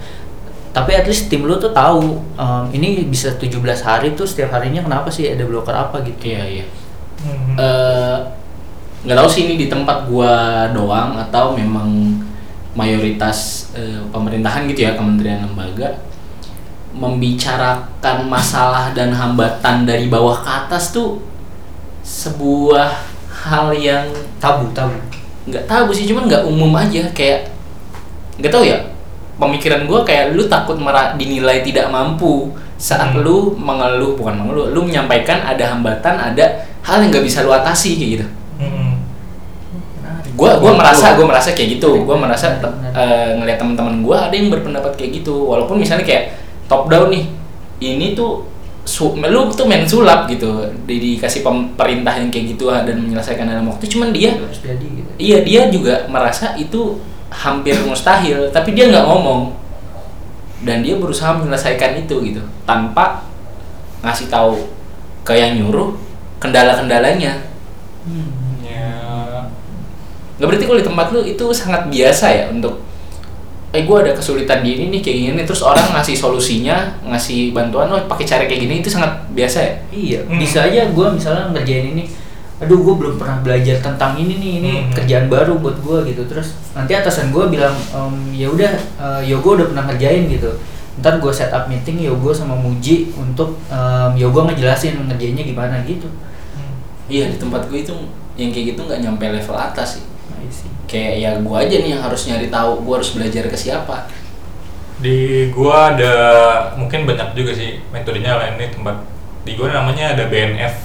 Tapi at least tim lo tuh tahu em, ini bisa 17 hari tuh setiap harinya kenapa sih ada blocker apa gitu. Iya iya. Eh, nggak tahu sih ini di tempat gua doang atau memang mayoritas eh, pemerintahan gitu ya kementerian lembaga membicarakan masalah dan hambatan dari bawah ke atas tuh sebuah hal yang tabu tabu nggak tahu sih cuman nggak umum aja kayak nggak tahu ya. Pemikiran gua kayak lu takut merah dinilai tidak mampu saat Hmm. lu mengeluh bukan mengeluh lu menyampaikan ada hambatan ada hal yang nggak bisa lu atasi kayak gitu. Hmm. gua merasa gua merasa kayak gitu. Benar, merasa eh, ngeliat teman-teman gua ada yang berpendapat kayak gitu. Walaupun misalnya kayak top down nih ini tuh su lu tuh main sulap gitu. Di, dikasih pemerintah yang kayak gitu dan menyelesaikan dalam waktu. Cuman dia harus jadi gitu. Iya dia juga merasa itu hampir mustahil, tapi dia nggak ngomong. Dan dia berusaha menyelesaikan itu gitu tanpa ngasih tahu ke yang nyuruh kendala-kendalanya. Hmm. ya. Nggak berarti kalau di tempat lu itu sangat biasa ya untuk eh gue ada kesulitan di ini nih kayak gini terus orang ngasih solusinya ngasih bantuan oh pakai cara kayak gini itu sangat biasa ya Iya, Hmm. bisa aja gue misalnya ngerjain ini aduh gue belum pernah belajar tentang ini nih ini Hmm. kerjaan baru buat gue gitu terus nanti atasan gue bilang "Em, ya udah Yogo udah pernah ngerjain gitu ntar gue set up meeting Yogo sama Muji untuk em, Yogo ngejelasin ngerjainnya gimana gitu Iya di tempat gue itu yang kayak gitu nggak nyampe level atas sih. Isi. Kayak ya gue aja nih yang harus nyari tahu, gue harus belajar ke siapa. Di gua ada mungkin banyak juga sih metodenya lain nih tempat di gua namanya ada BNF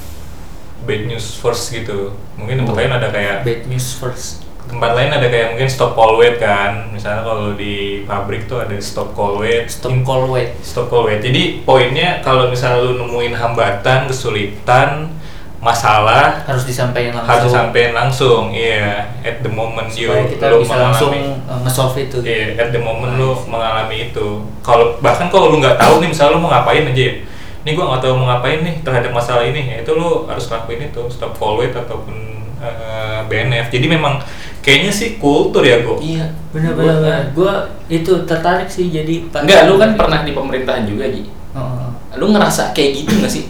Bad News First gitu. Mungkin tempat Oh. lain ada kayak bad news first tempat lain ada kayak mungkin stop call wait kan. Misalnya kalau di pabrik tuh ada stop call wait, stop In- call wait stop call wait. Jadi poinnya kalau misalnya lu nemuin hambatan, kesulitan, masalah harus disampaikan langsung harus sampein langsung. Iya, at the moment you supaya kita lu bisa langsung mengalami- uh, nge-solve itu Iya, at the moment Nice. lu mengalami itu. Kalau bahkan kalau lu nggak tahu nih, misalnya lu mau ngapain aja ya. Nih gua nggak tahu mau ngapain nih terhadap masalah ini, ya itu lu harus lakuin itu, stop follow it ataupun eh, BNF. Jadi memang kayaknya sih kultur ya gua. Iya. benar-benar gue itu tertarik sih jadi Enggak, lu kan pernah di pemerintahan juga Ji. Oh, Lu ngerasa kayak gitu gak sih?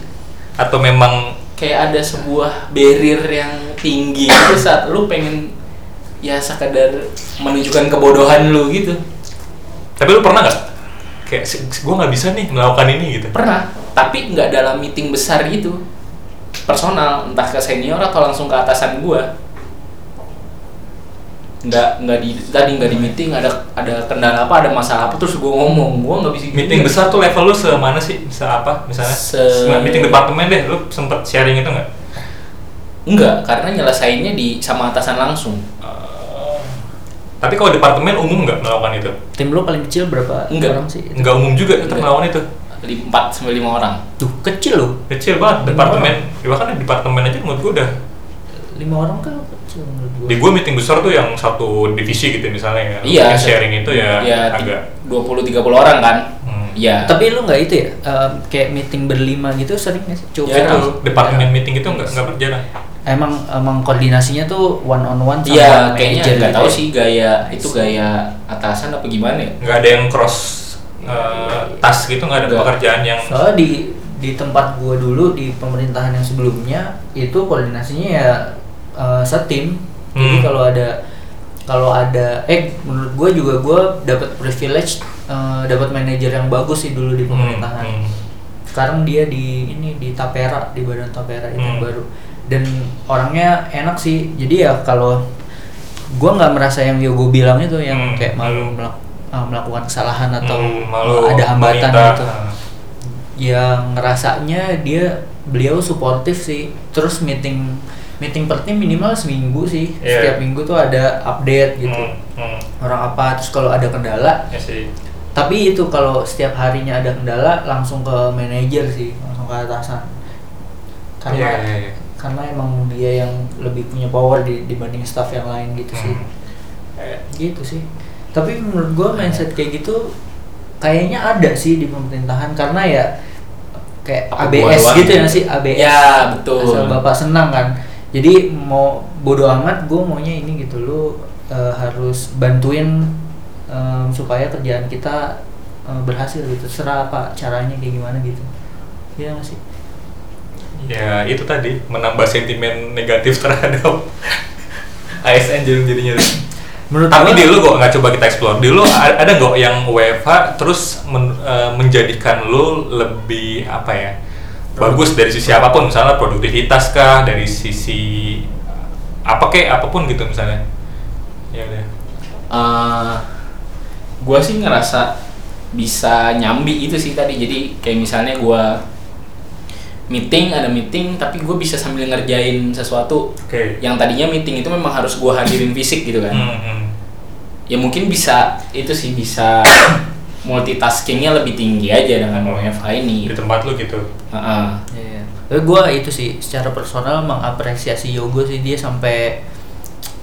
Atau memang Kayak ada sebuah barrier yang tinggi itu saat lu pengen ya sekadar menunjukkan kebodohan lu gitu. tapi lu pernah nggak kayak "Si- si- gua nggak bisa nih melakukan ini gitu. Pernah, tapi nggak dalam meeting besar gitu. Personal, entah ke senior atau langsung ke atasan gua. Nggak nggak di tadi nggak di meeting ada ada kendala apa ada masalah apa terus gua ngomong gua nggak bisa gitu. Meeting besar tuh level lu semana sih? Se apa misalnya? Se- meeting departemen deh, lu sempet sharing itu nggak? Enggak, karena nyelesainnya di sama atasan langsung. Tapi kalau departemen umum nggak melakukan itu? tim lo paling kecil berapa Enggak. orang sih Nggak umum juga tetap melakukan itu. Di 4 sampai 5 orang. tuh kecil loh kecil banget Lima departemen ya bahkan di departemen aja menurut gue udah lima orang kan menurut gue di gue meeting besar tuh yang satu divisi gitu misalnya ya Iya, se- sharing itu ya, ya agak 20 30 orang kan. hmm. Iya. tapi lu nggak itu ya em, kayak meeting berlima gitu sering nggak sih coba Ya, itu departemen meeting itu nggak nggak berjalan emang emang koordinasinya tuh one on one sama Iya, kayaknya manager nggak gitu tahu ya. sih gaya itu gaya atasan apa gimana ya. nggak ada yang cross eh, task gitu nggak ada Nggak. pekerjaan yang soalnya di di tempat gua dulu di pemerintahan yang sebelumnya itu koordinasinya ya eh, setim jadi Hmm. kalau ada kalau ada eh menurut gua juga gua dapat privilege eh, dapat manajer yang bagus sih dulu di pemerintahan Hmm, hmm. sekarang dia di ini di Tapera di badan Tapera itu yang Hmm. baru dan orangnya enak sih jadi ya kalau gua nggak merasa yang Yogo bilang itu yang Hmm. kayak malu Hmm. melak- uh, melakukan kesalahan atau Hmm, malu uh, ada hambatan gitu yang ngerasanya dia beliau suportif sih terus meeting meeting per tim minimal seminggu sih Iya. setiap minggu tuh ada update gitu Hmm, hmm. orang apa terus kalau ada kendala ya sih tapi itu kalau setiap harinya ada kendala langsung ke manajer sih langsung ke atasan karena Iya, iya, iya. karena emang dia yang lebih punya power di, dibanding staff yang lain gitu sih Hmm. Eh, gitu sih tapi menurut gua mindset kayak gitu kayaknya ada sih di pemerintahan karena ya kayak Apa ABS gitu ya gitu? sih ABS Ya, betul. asal bapak senang kan jadi mau bodo amat gue maunya ini gitu lu eh, harus bantuin em, supaya kerjaan kita eh, berhasil gitu serah apa caranya kayak gimana gitu Iya nggak sih ya itu tadi menambah sentimen negatif terhadap ASN jadi jadinya menurut Tapi di lu kok nggak coba kita explore. Di lu ada nggak yang WFH terus men- eh, menjadikan lu lebih apa ya? Bagus dari sisi apa pun, misalnya produktivitas kah, dari sisi apa kek apa pun gitu misalnya. Ya udah. Eh, gua sih ngerasa bisa nyambi itu sih tadi jadi kayak misalnya gua meeting ada meeting tapi gue bisa sambil ngerjain sesuatu Oke. yang tadinya meeting itu memang harus gua hadirin fisik gitu kan Hmm, hmm. ya mungkin bisa itu sih bisa multitaskingnya lebih tinggi aja dengan WFH ini Di tempat lu gitu. Heeh. Iya. Tapi gue itu sih secara personal mengapresiasi Yogo sih dia sampai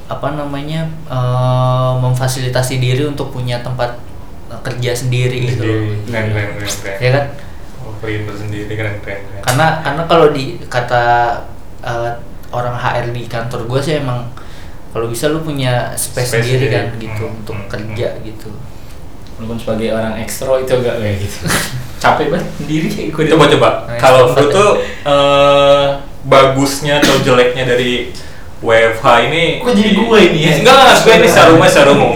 apa namanya eh, memfasilitasi diri untuk punya tempat eh, kerja sendiri gitu. Keren keren keren keren. Ya kan? Oh, sendiri keren keren keren. Karena karena kalau di kata eh, orang HR di kantor gue sih emang kalau bisa lu punya space, Space sendiri kan gitu Hmm, untuk hmm, kerja gitu. Walaupun sebagai orang ekstro itu agak kayak gitu capek banget sendiri Coba coba. Nah, Kalau sempat lu tuh eh bagusnya atau jeleknya dari WFH ini Kok jadi gue ini ya? Enggak, enggak, gue ini secara umum, secara umum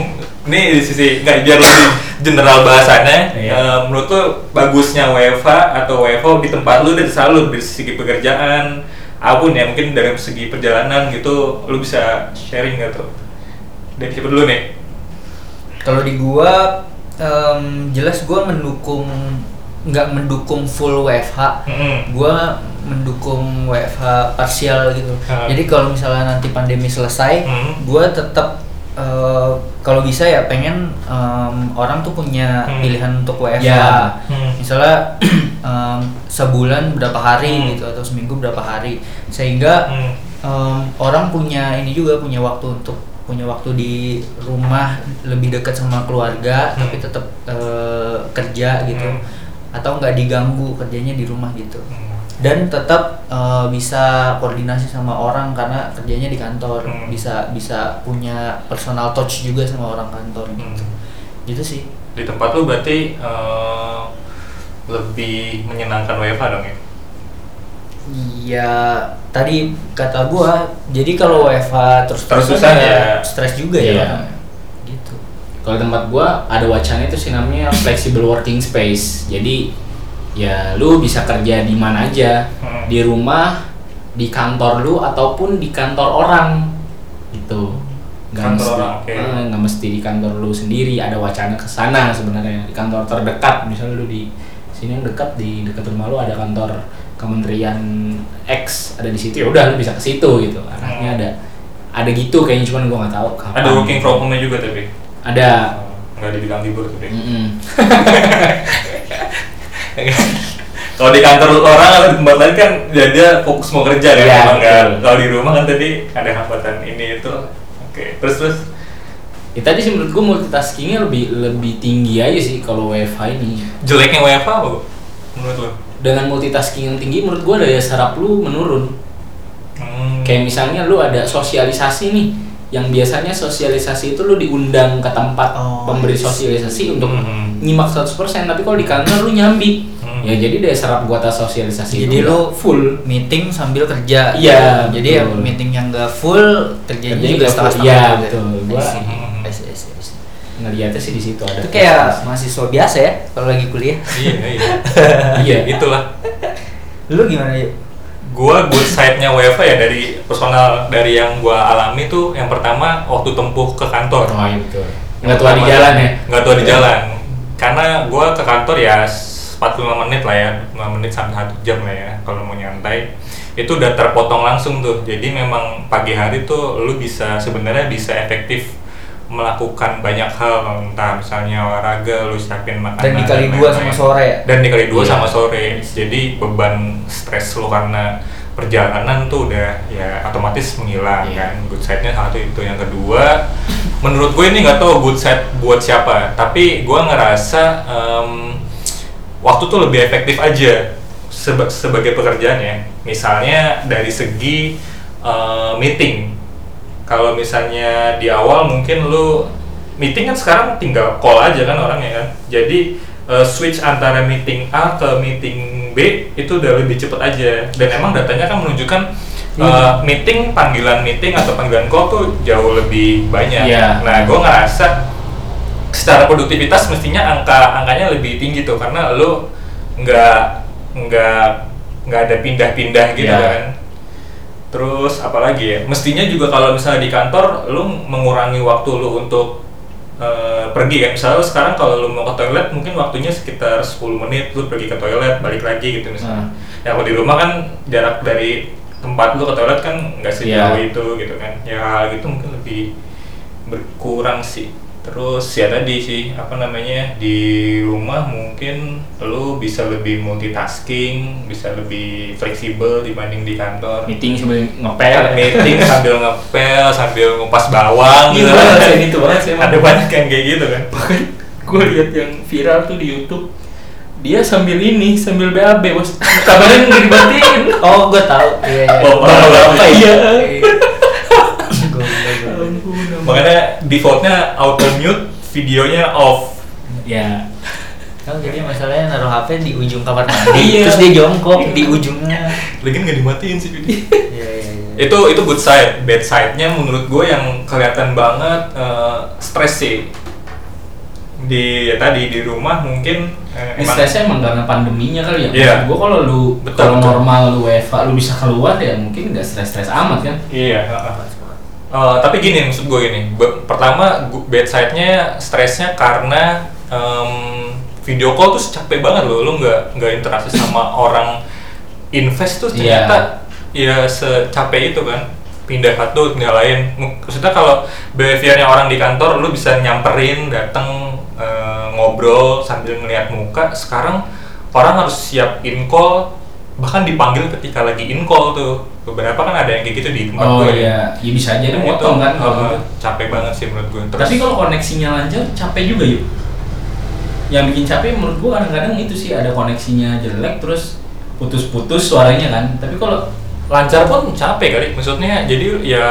Ini di sisi, enggak, biar lebih general bahasannya Iya. eh, Menurut lu bagusnya WFH atau WFO di tempat lu dari selalu dari segi pekerjaan Apa pun ya, mungkin dari segi perjalanan gitu Lu bisa sharing gak tuh? Dari siapa dulu nih? Kalau di gua em, jelas gua mendukung nggak mendukung full WFH. Mm-mm. Gua mendukung WFH parsial gitu. Ah. Jadi kalau misalnya nanti pandemi selesai, Hmm. gua tetap eh, kalau bisa ya pengen em, orang tuh punya Hmm. pilihan untuk WFH. Ya. Hmm. Misalnya em, sebulan berapa hari Hmm. gitu atau seminggu berapa hari sehingga Hmm. em, orang punya ini juga punya waktu untuk punya waktu di rumah lebih dekat sama keluarga Hmm. tapi tetap eh, kerja gitu Hmm. atau nggak diganggu kerjanya di rumah gitu Hmm. dan tetap eh, bisa koordinasi sama orang karena kerjanya di kantor Hmm. bisa bisa punya personal touch juga sama orang kantor gitu Hmm. gitu sih Di tempat lu berarti eh, lebih menyenangkan WFH dong ya? Iya, tadi kata gua, jadi kalau WFH terus Terus-terusan ya. stres juga ya. Iya. orangnya. Gitu. Kalau tempat gua ada wacana itu sih namanya flexible working space. Jadi ya lu bisa kerja di mana aja, Hmm. di rumah, di kantor lu ataupun di kantor orang. Gitu. Nggak Kantor mesti, orang, oke. eh, nggak mesti di kantor lu sendiri. Ada wacana ke sana sebenarnya di kantor terdekat. Misalnya lu di sini yang dekat di dekat rumah lu ada kantor Kementerian X ada di situ ya udah lu bisa ke situ gitu. Arahnya Hmm. ada ada gitu kayaknya cuman gua nggak tahu kapan. Ada working from home-nya juga tapi? Ada. Nggak dibilang libur tapi? Mm-mm. Kalau di kantor orang atau di tempat lain kan ya dia fokus mau kerja kan Iya, emang kan. betul. Kalau di rumah kan tadi ada hambatan ini itu. Oke, terus terus Ya tadi sih menurut gue multitaskingnya lebih lebih tinggi aja sih kalau WFH ini. jeleknya WFH apa Bu? menurut lo? Dengan multitasking yang tinggi menurut gue daya serap lu menurun. Hmm. Kayak misalnya lu ada sosialisasi nih, yang biasanya sosialisasi itu lu diundang ke tempat Oh, pemberi sosialisasi untuk Mhm. nyimak 100%, tapi kalau di kantor lu nyambi. Hmm. Ya jadi daya serap gua atas sosialisasi Jadi lu full. meeting sambil kerja. Iya, Jadi yang betul. meeting yang nggak full kerjanya juga setengah-setengah. Iya, gitu. betul. Gua- I see. Hmm. I see, I see, I see. Ngeliatnya sih di situ ada. Itu kayak mahasiswa biasa ya kalau lagi kuliah. iya iya. Iya. Itulah. Lu gimana ya? Gua good side-nya WFH ya dari personal dari yang gua alami tuh yang pertama waktu tempuh ke kantor. Oh iya betul. Nggak tua di jalan ya? Nggak tua di Iya. jalan. Karena gua ke kantor ya 45 menit lah ya, 5 menit sampai 1 jam lah ya kalau mau nyantai. Itu udah terpotong langsung tuh. Jadi memang pagi hari tuh lu bisa sebenarnya bisa efektif melakukan banyak hal entah misalnya olahraga lu siapin makanan Dan dikali dan dua sama sore ya? dan dikali dua Iya. sama sore jadi beban stres lu karena perjalanan tuh udah ya otomatis menghilang Iya. kan good side-nya satu itu yang kedua menurut gue ini nggak tahu good side buat siapa tapi gue ngerasa em, waktu tuh lebih efektif aja seba- sebagai pekerjaan ya misalnya dari segi eh, meeting kalau misalnya di awal mungkin lu meeting kan sekarang tinggal call aja kan orangnya kan jadi eh, switch antara meeting A ke meeting B itu udah lebih cepet aja dan emang datanya kan menunjukkan Hmm. meeting panggilan meeting atau panggilan call tuh jauh lebih banyak Iya. nah gue ngerasa secara produktivitas mestinya angka angkanya lebih tinggi tuh karena lu nggak nggak nggak ada pindah-pindah gitu Iya. kan terus apalagi ya mestinya juga kalau misalnya di kantor lu mengurangi waktu lu untuk eh, pergi kan misalnya lu sekarang kalau lu mau ke toilet mungkin waktunya sekitar 10 menit lu pergi ke toilet balik lagi gitu misalnya. Ya kalau di rumah kan jarak dari tempat lu ke toilet kan nggak sejauh Iya. itu gitu kan. Ya hal gitu mungkin lebih berkurang sih terus ya tadi sih apa namanya di rumah mungkin lu bisa lebih multitasking bisa lebih fleksibel dibanding di kantor Meeting sambil ngepel. meeting sambil ngepel sambil ngupas bawang Iya gitu banget sih, itu banget sih ada banyak yang kayak gitu kan bahkan gue lihat yang viral tuh di YouTube dia sambil ini sambil BAB bos kabarnya nggak dibatiin Oh, gue tahu. Iya, iya. Oh, Apa tahu. iya? Iya. Gua- gua- gua- makanya defaultnya auto mute videonya off ya Oh, jadi masalahnya naruh HP di ujung kamar mandi, Iya. terus dia jongkok di ujungnya. Lagi nggak dimatiin sih Vidi. Iya iya iya. itu itu good side bad side-nya menurut gue yang kelihatan banget eh, stres sih di ya tadi di rumah mungkin eh, Ini stresnya emang karena pandeminya kali ya. Iya. Gue kalau lu Betul, kalau betul. normal lu WFA lu bisa keluar ya mungkin nggak stres-stres amat kan. iya heeh. Eh, tapi gini maksud gue gini. Pertama bad side-nya stresnya karena em, video call tuh capek banget loh. Lu nggak nggak interaksi sama orang invest tuh Iya. ternyata ya secapek itu kan. Pindah satu pindah lain maksudnya kalau behaviornya orang di kantor lu bisa nyamperin datang eh, ngobrol sambil ngeliat muka. Sekarang orang harus siap in call bahkan dipanggil ketika lagi in call tuh beberapa kan ada yang kayak gitu di tempat Oh gue iya, ya bisa aja dia itu, motong kan kalau gitu. capek banget sih menurut gue terus Tapi kalau koneksinya lancar capek juga yuk. Yang bikin capek menurut gua kadang-kadang itu sih ada koneksinya jelek terus putus-putus suaranya kan. Tapi kalau lancar pun capek kali maksudnya jadi ya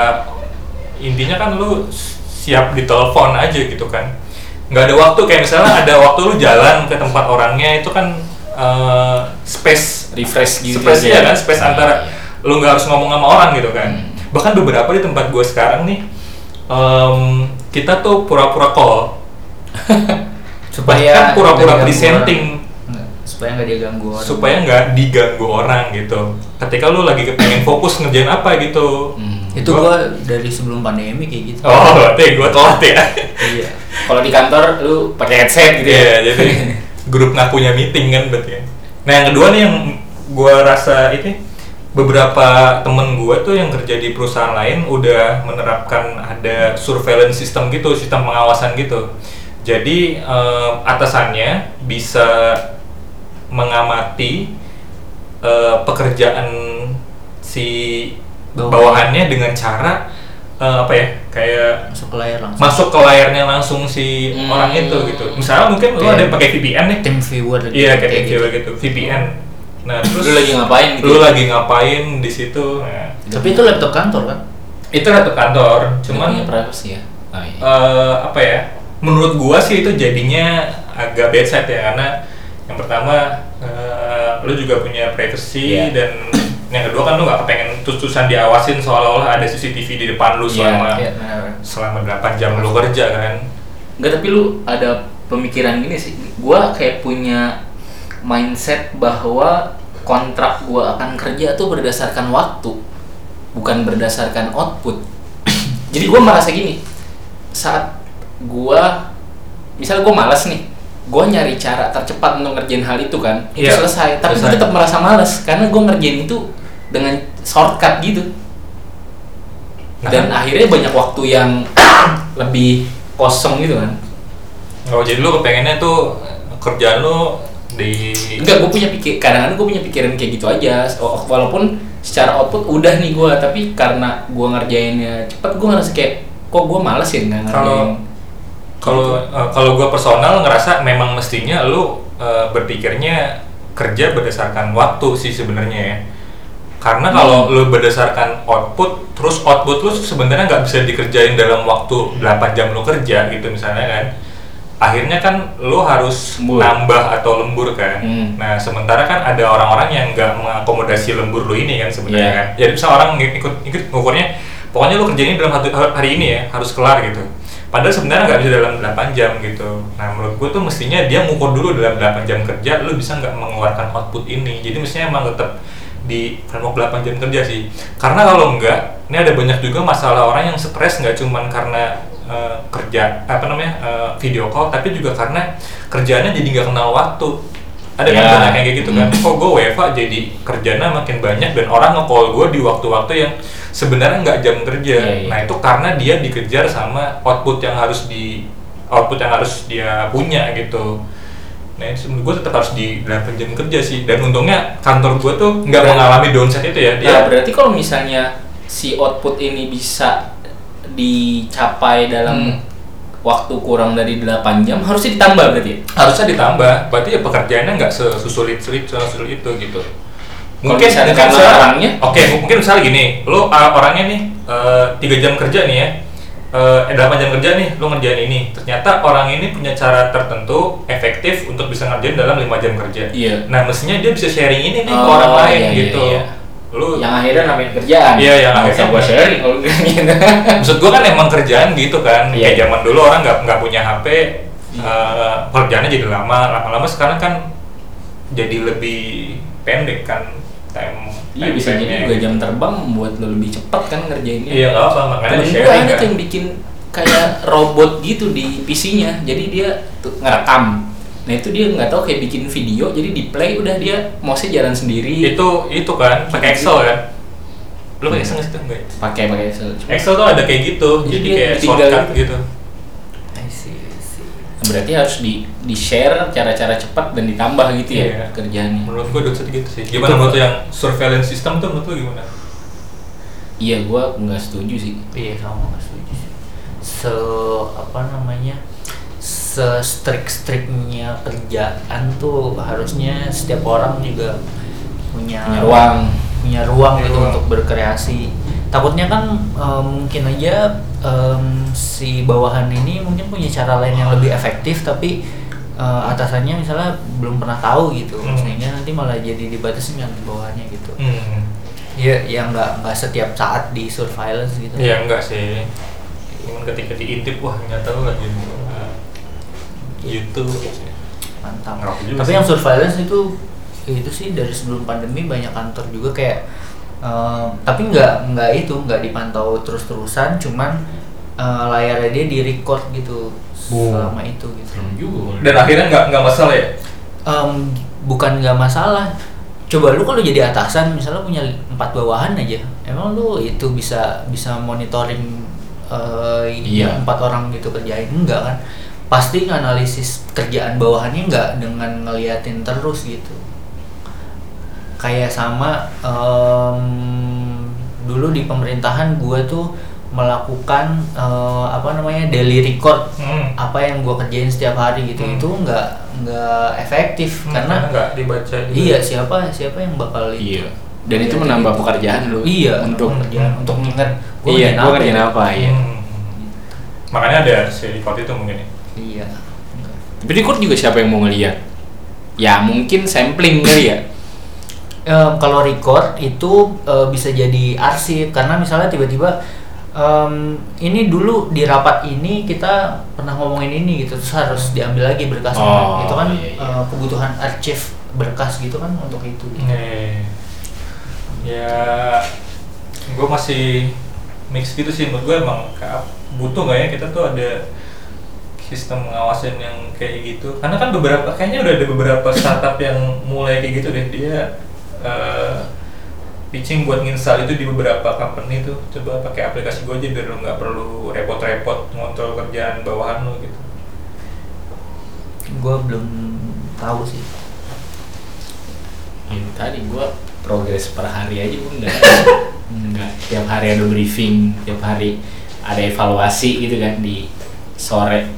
intinya kan lu siap ditelepon aja gitu kan nggak ada waktu kayak misalnya ada waktu lu jalan ke tempat orangnya itu kan eh, space refresh gitu space aja. ya kan space Iya, antara iya. lu nggak harus ngomong sama orang gitu kan Hmm. bahkan beberapa di tempat gue sekarang nih em, kita tuh pura-pura call Bahkan pura-pura presenting. supaya nggak diganggu orang. supaya nggak diganggu orang gitu ketika lu lagi kepengen fokus ngerjain apa gitu Hmm. itu Gua- gua dari sebelum pandemi kayak gitu. oh berarti gue telat ya Iya. Kalau di kantor lu pakai headset gitu Iya, ya. jadi grup ngakunya meeting kan berarti ya. Nah yang kedua nih yang gua rasa ini beberapa temen gua tuh yang kerja di perusahaan lain udah menerapkan ada surveillance system gitu, sistem pengawasan gitu. Jadi eh, atasannya bisa mengamati eh, pekerjaan si Bawahan. bawahannya dengan cara eh, apa ya kayak Masuk ke layar langsung. masuk ke layarnya langsung si Hmm. orang itu gitu. Misalnya mungkin Kayak- ada pakai VPN nih. Tim viewer gitu. Iya kayak gitu. gitu, VPN. Nah, terus Lu lagi ngapain gitu? Lu lagi ngapain di situ? Nah, Tapi itu laptop kantor kan? itu laptop kantor. Cuman privacy ya. Oh, iya. eh, apa ya? Menurut gua sih itu jadinya agak bad side ya karena yang pertama eh, lu juga punya privacy Iya. dan yang kedua kan lu nggak kepengen terus-terusan diawasin seolah-olah ada CCTV di depan lu Iya, selama Iya, benar. selama 8 jam lu kerja kan. Enggak tapi lu ada pemikiran gini sih. Gua kayak punya mindset bahwa kontrak gua akan kerja tuh berdasarkan waktu, bukan berdasarkan output. Jadi gua merasa gini, saat gua misalnya gua malas nih, gua nyari cara tercepat untuk ngerjain hal itu kan, itu Iya, selesai. Tapi selesai. tetap merasa malas karena gua ngerjain itu dengan shortcut gitu. Dan Nah. akhirnya banyak waktu yang lebih kosong gitu kan. Oh jadi lu kepengennya tuh kerjaan lu di Enggak, gue punya pikir, kadang-kadang gue punya pikiran kayak gitu aja. Oh, Walaupun secara output udah nih gue, tapi karena gue ngerjainnya cepet, gue ngerasa kayak kok gue males ya nggak ngerjain. Kalau- kalau eh, kalau gue personal ngerasa memang mestinya lu eh, berpikirnya kerja berdasarkan waktu sih sebenarnya ya. Karena kalau lu berdasarkan output, terus output lu sebenarnya nggak bisa dikerjain dalam waktu 8 jam lu kerja gitu misalnya kan. Akhirnya kan lu harus Lembur. nambah atau lembur kan. Hmm. Nah sementara kan ada orang-orang yang nggak mengakomodasi lembur lu ini kan sebenarnya Iya. kan. Jadi bisa orang ng- ikut ikut ngukurnya, pokoknya lu kerjain ini dalam hari, hari ini ya harus kelar gitu. Padahal sebenarnya nggak bisa dalam 8 jam gitu. Nah menurut gua tuh mestinya dia ngukur dulu dalam 8 jam kerja, lu bisa nggak mengeluarkan output ini. Jadi mestinya emang tetap di framework 8 jam kerja sih. Karena kalau enggak, ini ada banyak juga masalah orang yang stres nggak cuman karena eh, kerja apa namanya eh, video call, tapi juga karena kerjaannya jadi nggak kenal waktu. Ada kan Ya. banyak yang kayak gitu kan. Hmm. Kok gue WFA jadi kerjanya makin banyak dan orang nge-call gue di waktu-waktu yang sebenarnya nggak jam kerja. Iya, iya. Nah itu karena dia dikejar sama output yang harus di output yang harus dia punya gitu. Nah, itu menurut gue tetap harus di 8 jam kerja sih. Dan untungnya kantor gue tuh nggak Berarti- mengalami downside itu ya. Dia Nah, berarti kalau misalnya si output ini bisa dicapai dalam Hmm. waktu kurang dari 8 jam, harusnya ditambah berarti ya? harusnya ditambah. Berarti ya pekerjaannya nggak sesulit-sulit sesulit itu gitu. Kalau misalnya karena misalnya- orangnya? Oke, mungkin misalnya gini, lo uh, orangnya nih uh, tiga jam kerja nih ya, eh 8 jam kerja nih lu ngerjain ini ternyata orang ini punya cara tertentu efektif untuk bisa ngerjain dalam 5 jam kerja Iya. nah mestinya dia bisa sharing ini nih ke Oh, orang lain iya, iya, gitu iya. Lu yang akhirnya namanya kerjaan Iya, yang akhirnya usah gua sharing gitu maksud gua kan emang kerjaan gitu kan Iya. kayak zaman dulu orang nggak nggak punya HP eh, kerjaannya jadi lama lama-lama sekarang kan jadi lebih pendek kan time Iya bisa jadi juga jam terbang membuat lo lebih cepat kan ngerjainnya. iya nggak apa makanya Temen gue sharing ada kan tuh yang bikin kayak robot gitu di PC-nya. Jadi dia tuh ngerekam. Nah itu dia nggak tahu kayak bikin video, jadi di play udah dia mouse jalan sendiri. itu itu kan pakai Excel kan lu pakai Excel nggak sih tuh enggak? Pakai pakai Excel. Cuma- Excel tuh ada kayak gitu Jadi jadi kayak shortcut gitu. gitu I see, I see. Berarti harus di di share cara-cara cepat dan ditambah gitu ya Iya. kerjaannya. menurut gua dosen gitu sih gimana menurut lu yang surveillance system tuh menurut lu gimana Iya gua nggak setuju sih. Iya sama nggak setuju sih. Se apa namanya se strict strictnya kerjaan tuh harusnya setiap orang juga punya Punya ruang. punya ruang gitu ruang. untuk berkreasi. Takutnya kan eh, mungkin aja em, si bawahan ini mungkin punya cara lain yang lebih efektif tapi eh, atasannya misalnya belum pernah tahu gitu Hmm. sehingga nanti malah jadi dibatasi dengan bawahannya gitu. hmm. Iya, ya nggak nggak setiap saat di surveillance gitu. ya enggak sih cuman ketika diintip wah ternyata lu lagi uh, YouTube. Mantap. Tapi sih. yang surveillance itu itu sih dari sebelum pandemi banyak kantor juga kayak eh, tapi nggak nggak itu nggak dipantau terus terusan cuman eh, layarnya dia di record gitu selama itu gitu. Serem juga. dan akhirnya nggak nggak masalah ya? Em, bukan nggak masalah. Coba lu kalau jadi atasan misalnya punya empat bawahan aja emang lu itu bisa bisa monitoring eh, Iya. empat orang gitu kerjain? Enggak kan pasti nganalisis kerjaan bawahannya enggak dengan ngeliatin terus gitu kayak sama em, dulu di pemerintahan gua tuh melakukan eh, apa namanya daily record hmm. apa yang gua kerjain setiap hari gitu Hmm. itu nggak nggak efektif Hmm, karena nggak dibaca juga. iya siapa siapa yang bakal itu Iya. Dan itu menambah pekerjaan lu. iya untuk untuk kerjaan untuk ingat gua iya, ngerjain gua ngerjain ya. apa ya. Hmm. makanya ada si record itu mungkin ya iya. Tapi record juga siapa yang mau ngeliat? Ya mungkin sampling kali ya. Em, kalau record itu eh, bisa jadi arsip. Karena misalnya tiba-tiba em, ini dulu di rapat ini kita pernah ngomongin ini gitu terus harus diambil lagi berkasnya Oh, itu kan iya, iya. eh, kebutuhan archive berkas gitu kan untuk itu. Nih, ya gue masih mix gitu sih. Menurut gue emang butuh nggak ya? Kita tuh ada sistem pengawasan yang kayak gitu. Karena kan beberapa kayaknya udah ada beberapa startup yang mulai kayak gitu deh. Dia eh, pitching buat nginstal itu di beberapa company tuh. Coba pakai aplikasi gue aja biar lo nggak perlu repot-repot ngontrol kerjaan bawahan lo gitu. Gue belum tahu sih. Ini tadi gua progres per hari aja gua enggak enggak tiap hari ada briefing, tiap hari ada evaluasi gitu kan di sore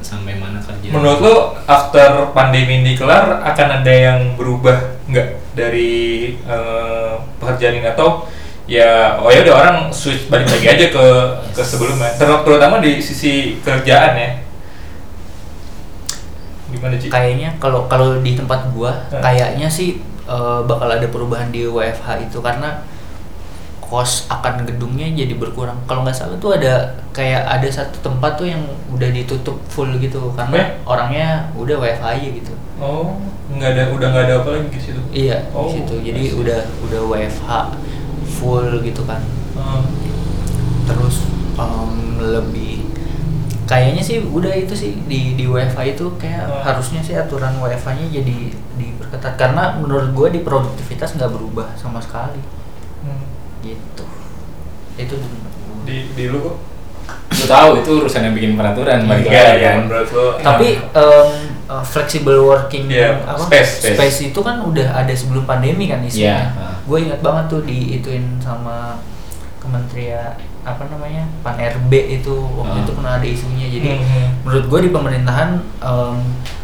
sampai mana kerja. Menurut lo after pandemi ini kelar akan ada yang berubah nggak dari eh, pekerjaan ini atau ya oh ya udah orang switch balik lagi aja ke ke sebelumnya Ter- terutama di sisi kerjaan ya gimana sih? kayaknya kalau kalau di tempat gua Hmm. kayaknya sih eh, bakal ada perubahan di WFH itu karena kos akan gedungnya jadi berkurang kalau nggak salah tuh ada kayak ada satu tempat tuh yang udah ditutup full gitu karena Eh? orangnya udah WFH aja gitu Oh nggak ada udah nggak ada apa lagi di situ? iya Oh, di situ jadi udah udah WFH full gitu kan Hmm. terus em, lebih kayaknya sih udah itu sih di di WFH itu kayak Hmm. harusnya sih aturan WFH-nya jadi diperketat karena menurut gue di produktivitas nggak berubah sama sekali. Gitu itu di. Di di lu kok? Lu tahu itu urusan yang bikin peraturan balik lagi ya kan. lo? tapi em, uh, flexible working Iya, apa space, space. itu kan udah ada sebelum pandemi kan isinya Iya. gue ingat banget tuh diituin sama kementerian apa namanya pan RB itu waktu Ah. itu pernah ada isunya jadi Hmm. menurut gue di pemerintahan em,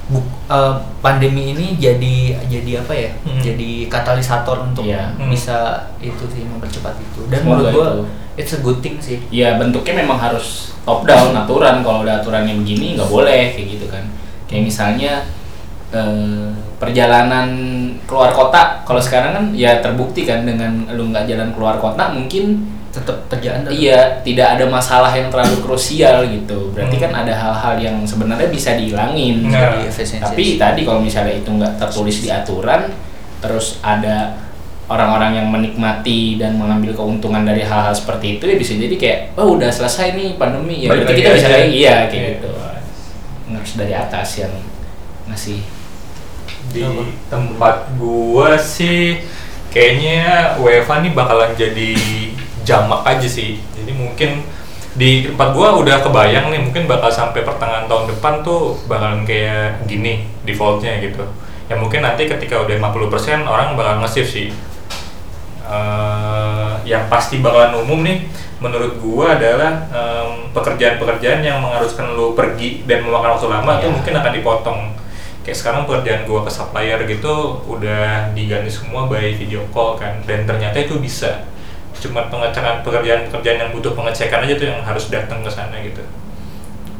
buk, eh, pandemi ini jadi jadi apa ya? Hmm. Jadi katalisator untuk Iya. Hmm. bisa itu sih mempercepat itu. Dan Semoga menurut gua itu. it's a good thing sih. ya bentuknya memang harus top down aturan kalau ada aturannya begini nggak boleh kayak gitu kan kayak misalnya eh, perjalanan keluar kota kalau sekarang kan ya terbukti kan dengan lu nggak jalan keluar kota mungkin Tetap kerjaan iya tidak ada masalah yang terlalu krusial gitu. Berarti Hmm. kan ada hal-hal yang sebenarnya bisa dihilangin. Nah, tapi tadi kalau misalnya itu nggak tertulis di aturan terus ada orang-orang yang menikmati dan mengambil keuntungan dari hal-hal seperti itu ya bisa jadi kayak oh udah selesai nih pandemi. Ya berarti kita bisa kayak iya kayak Iya. gitu. Harus dari atas yang ngasih di tempat gua sih kayaknya UEFA nih bakalan jadi jamak aja sih. Jadi mungkin di tempat gua udah kebayang nih mungkin bakal sampai pertengahan tahun depan tuh bakalan kayak gini defaultnya gitu. Ya mungkin nanti ketika udah 50% orang bakal nge-shift sih. Eh, yang pasti bakalan umum nih menurut gua adalah pekerjaan-pekerjaan yang mengharuskan lu pergi dan memakan waktu lama tuh Iya. mungkin akan dipotong. Kayak sekarang pekerjaan gua ke supplier gitu udah diganti semua by video call kan dan ternyata itu bisa cuma pengecekan pekerjaan-pekerjaan yang butuh pengecekan aja tuh yang harus datang ke sana gitu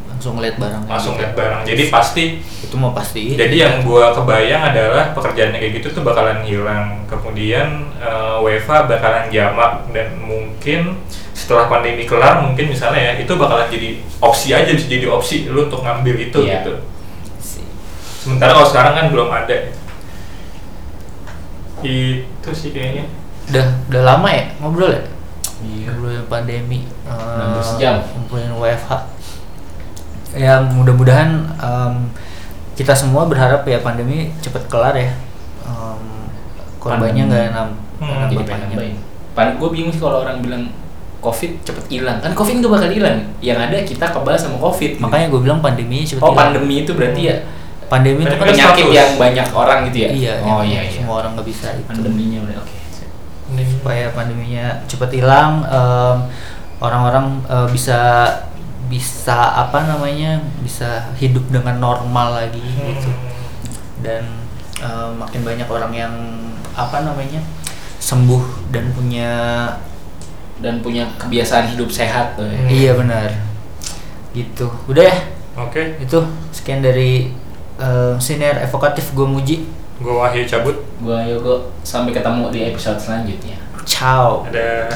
langsung ngeliat barang. langsung lihat barang jadi pasti Itu mau pasti. jadi yang gua kebayang adalah pekerjaan yang kayak gitu tuh bakalan hilang. Kemudian eh, UEFA bakalan jamak dan mungkin setelah pandemi kelar mungkin misalnya ya itu bakalan jadi opsi aja bisa jadi opsi lu untuk ngambil itu Iya. gitu. Sementara kalau sekarang kan belum ada. Itu sih kayaknya. Udah udah lama ya ngobrol ya? iya Ngobrolin pandemi. eh, 16 jam. Ngobrolin WFH. Ya mudah-mudahan em, kita semua berharap ya pandemi cepet kelar ya. Em, korbannya nggak nam Hmm, jadi nambahin pan gue bingung sih kalau orang bilang covid cepet hilang kan covid nggak bakal hilang yang ada kita kebal sama covid gitu. Makanya gue bilang pandemi cepet oh hilang. pandemi itu berarti ya Pandemi itu kan penyakit yang banyak orang gitu ya iya, oh iya iya semua orang nggak bisa itu. pandeminya udah oke supaya pandeminya cepat hilang em, orang-orang eh, bisa bisa apa namanya bisa hidup dengan normal lagi gitu Hmm. dan eh, makin banyak orang yang apa namanya sembuh dan punya dan punya kebiasaan hidup sehat tuh ya. Hmm. iya benar gitu udah ya Oke, itu sekian dari eh, senior evokatif gue muji gua Wahyu cabut. Gua Yogo sampai ketemu di episode selanjutnya. ciao Ada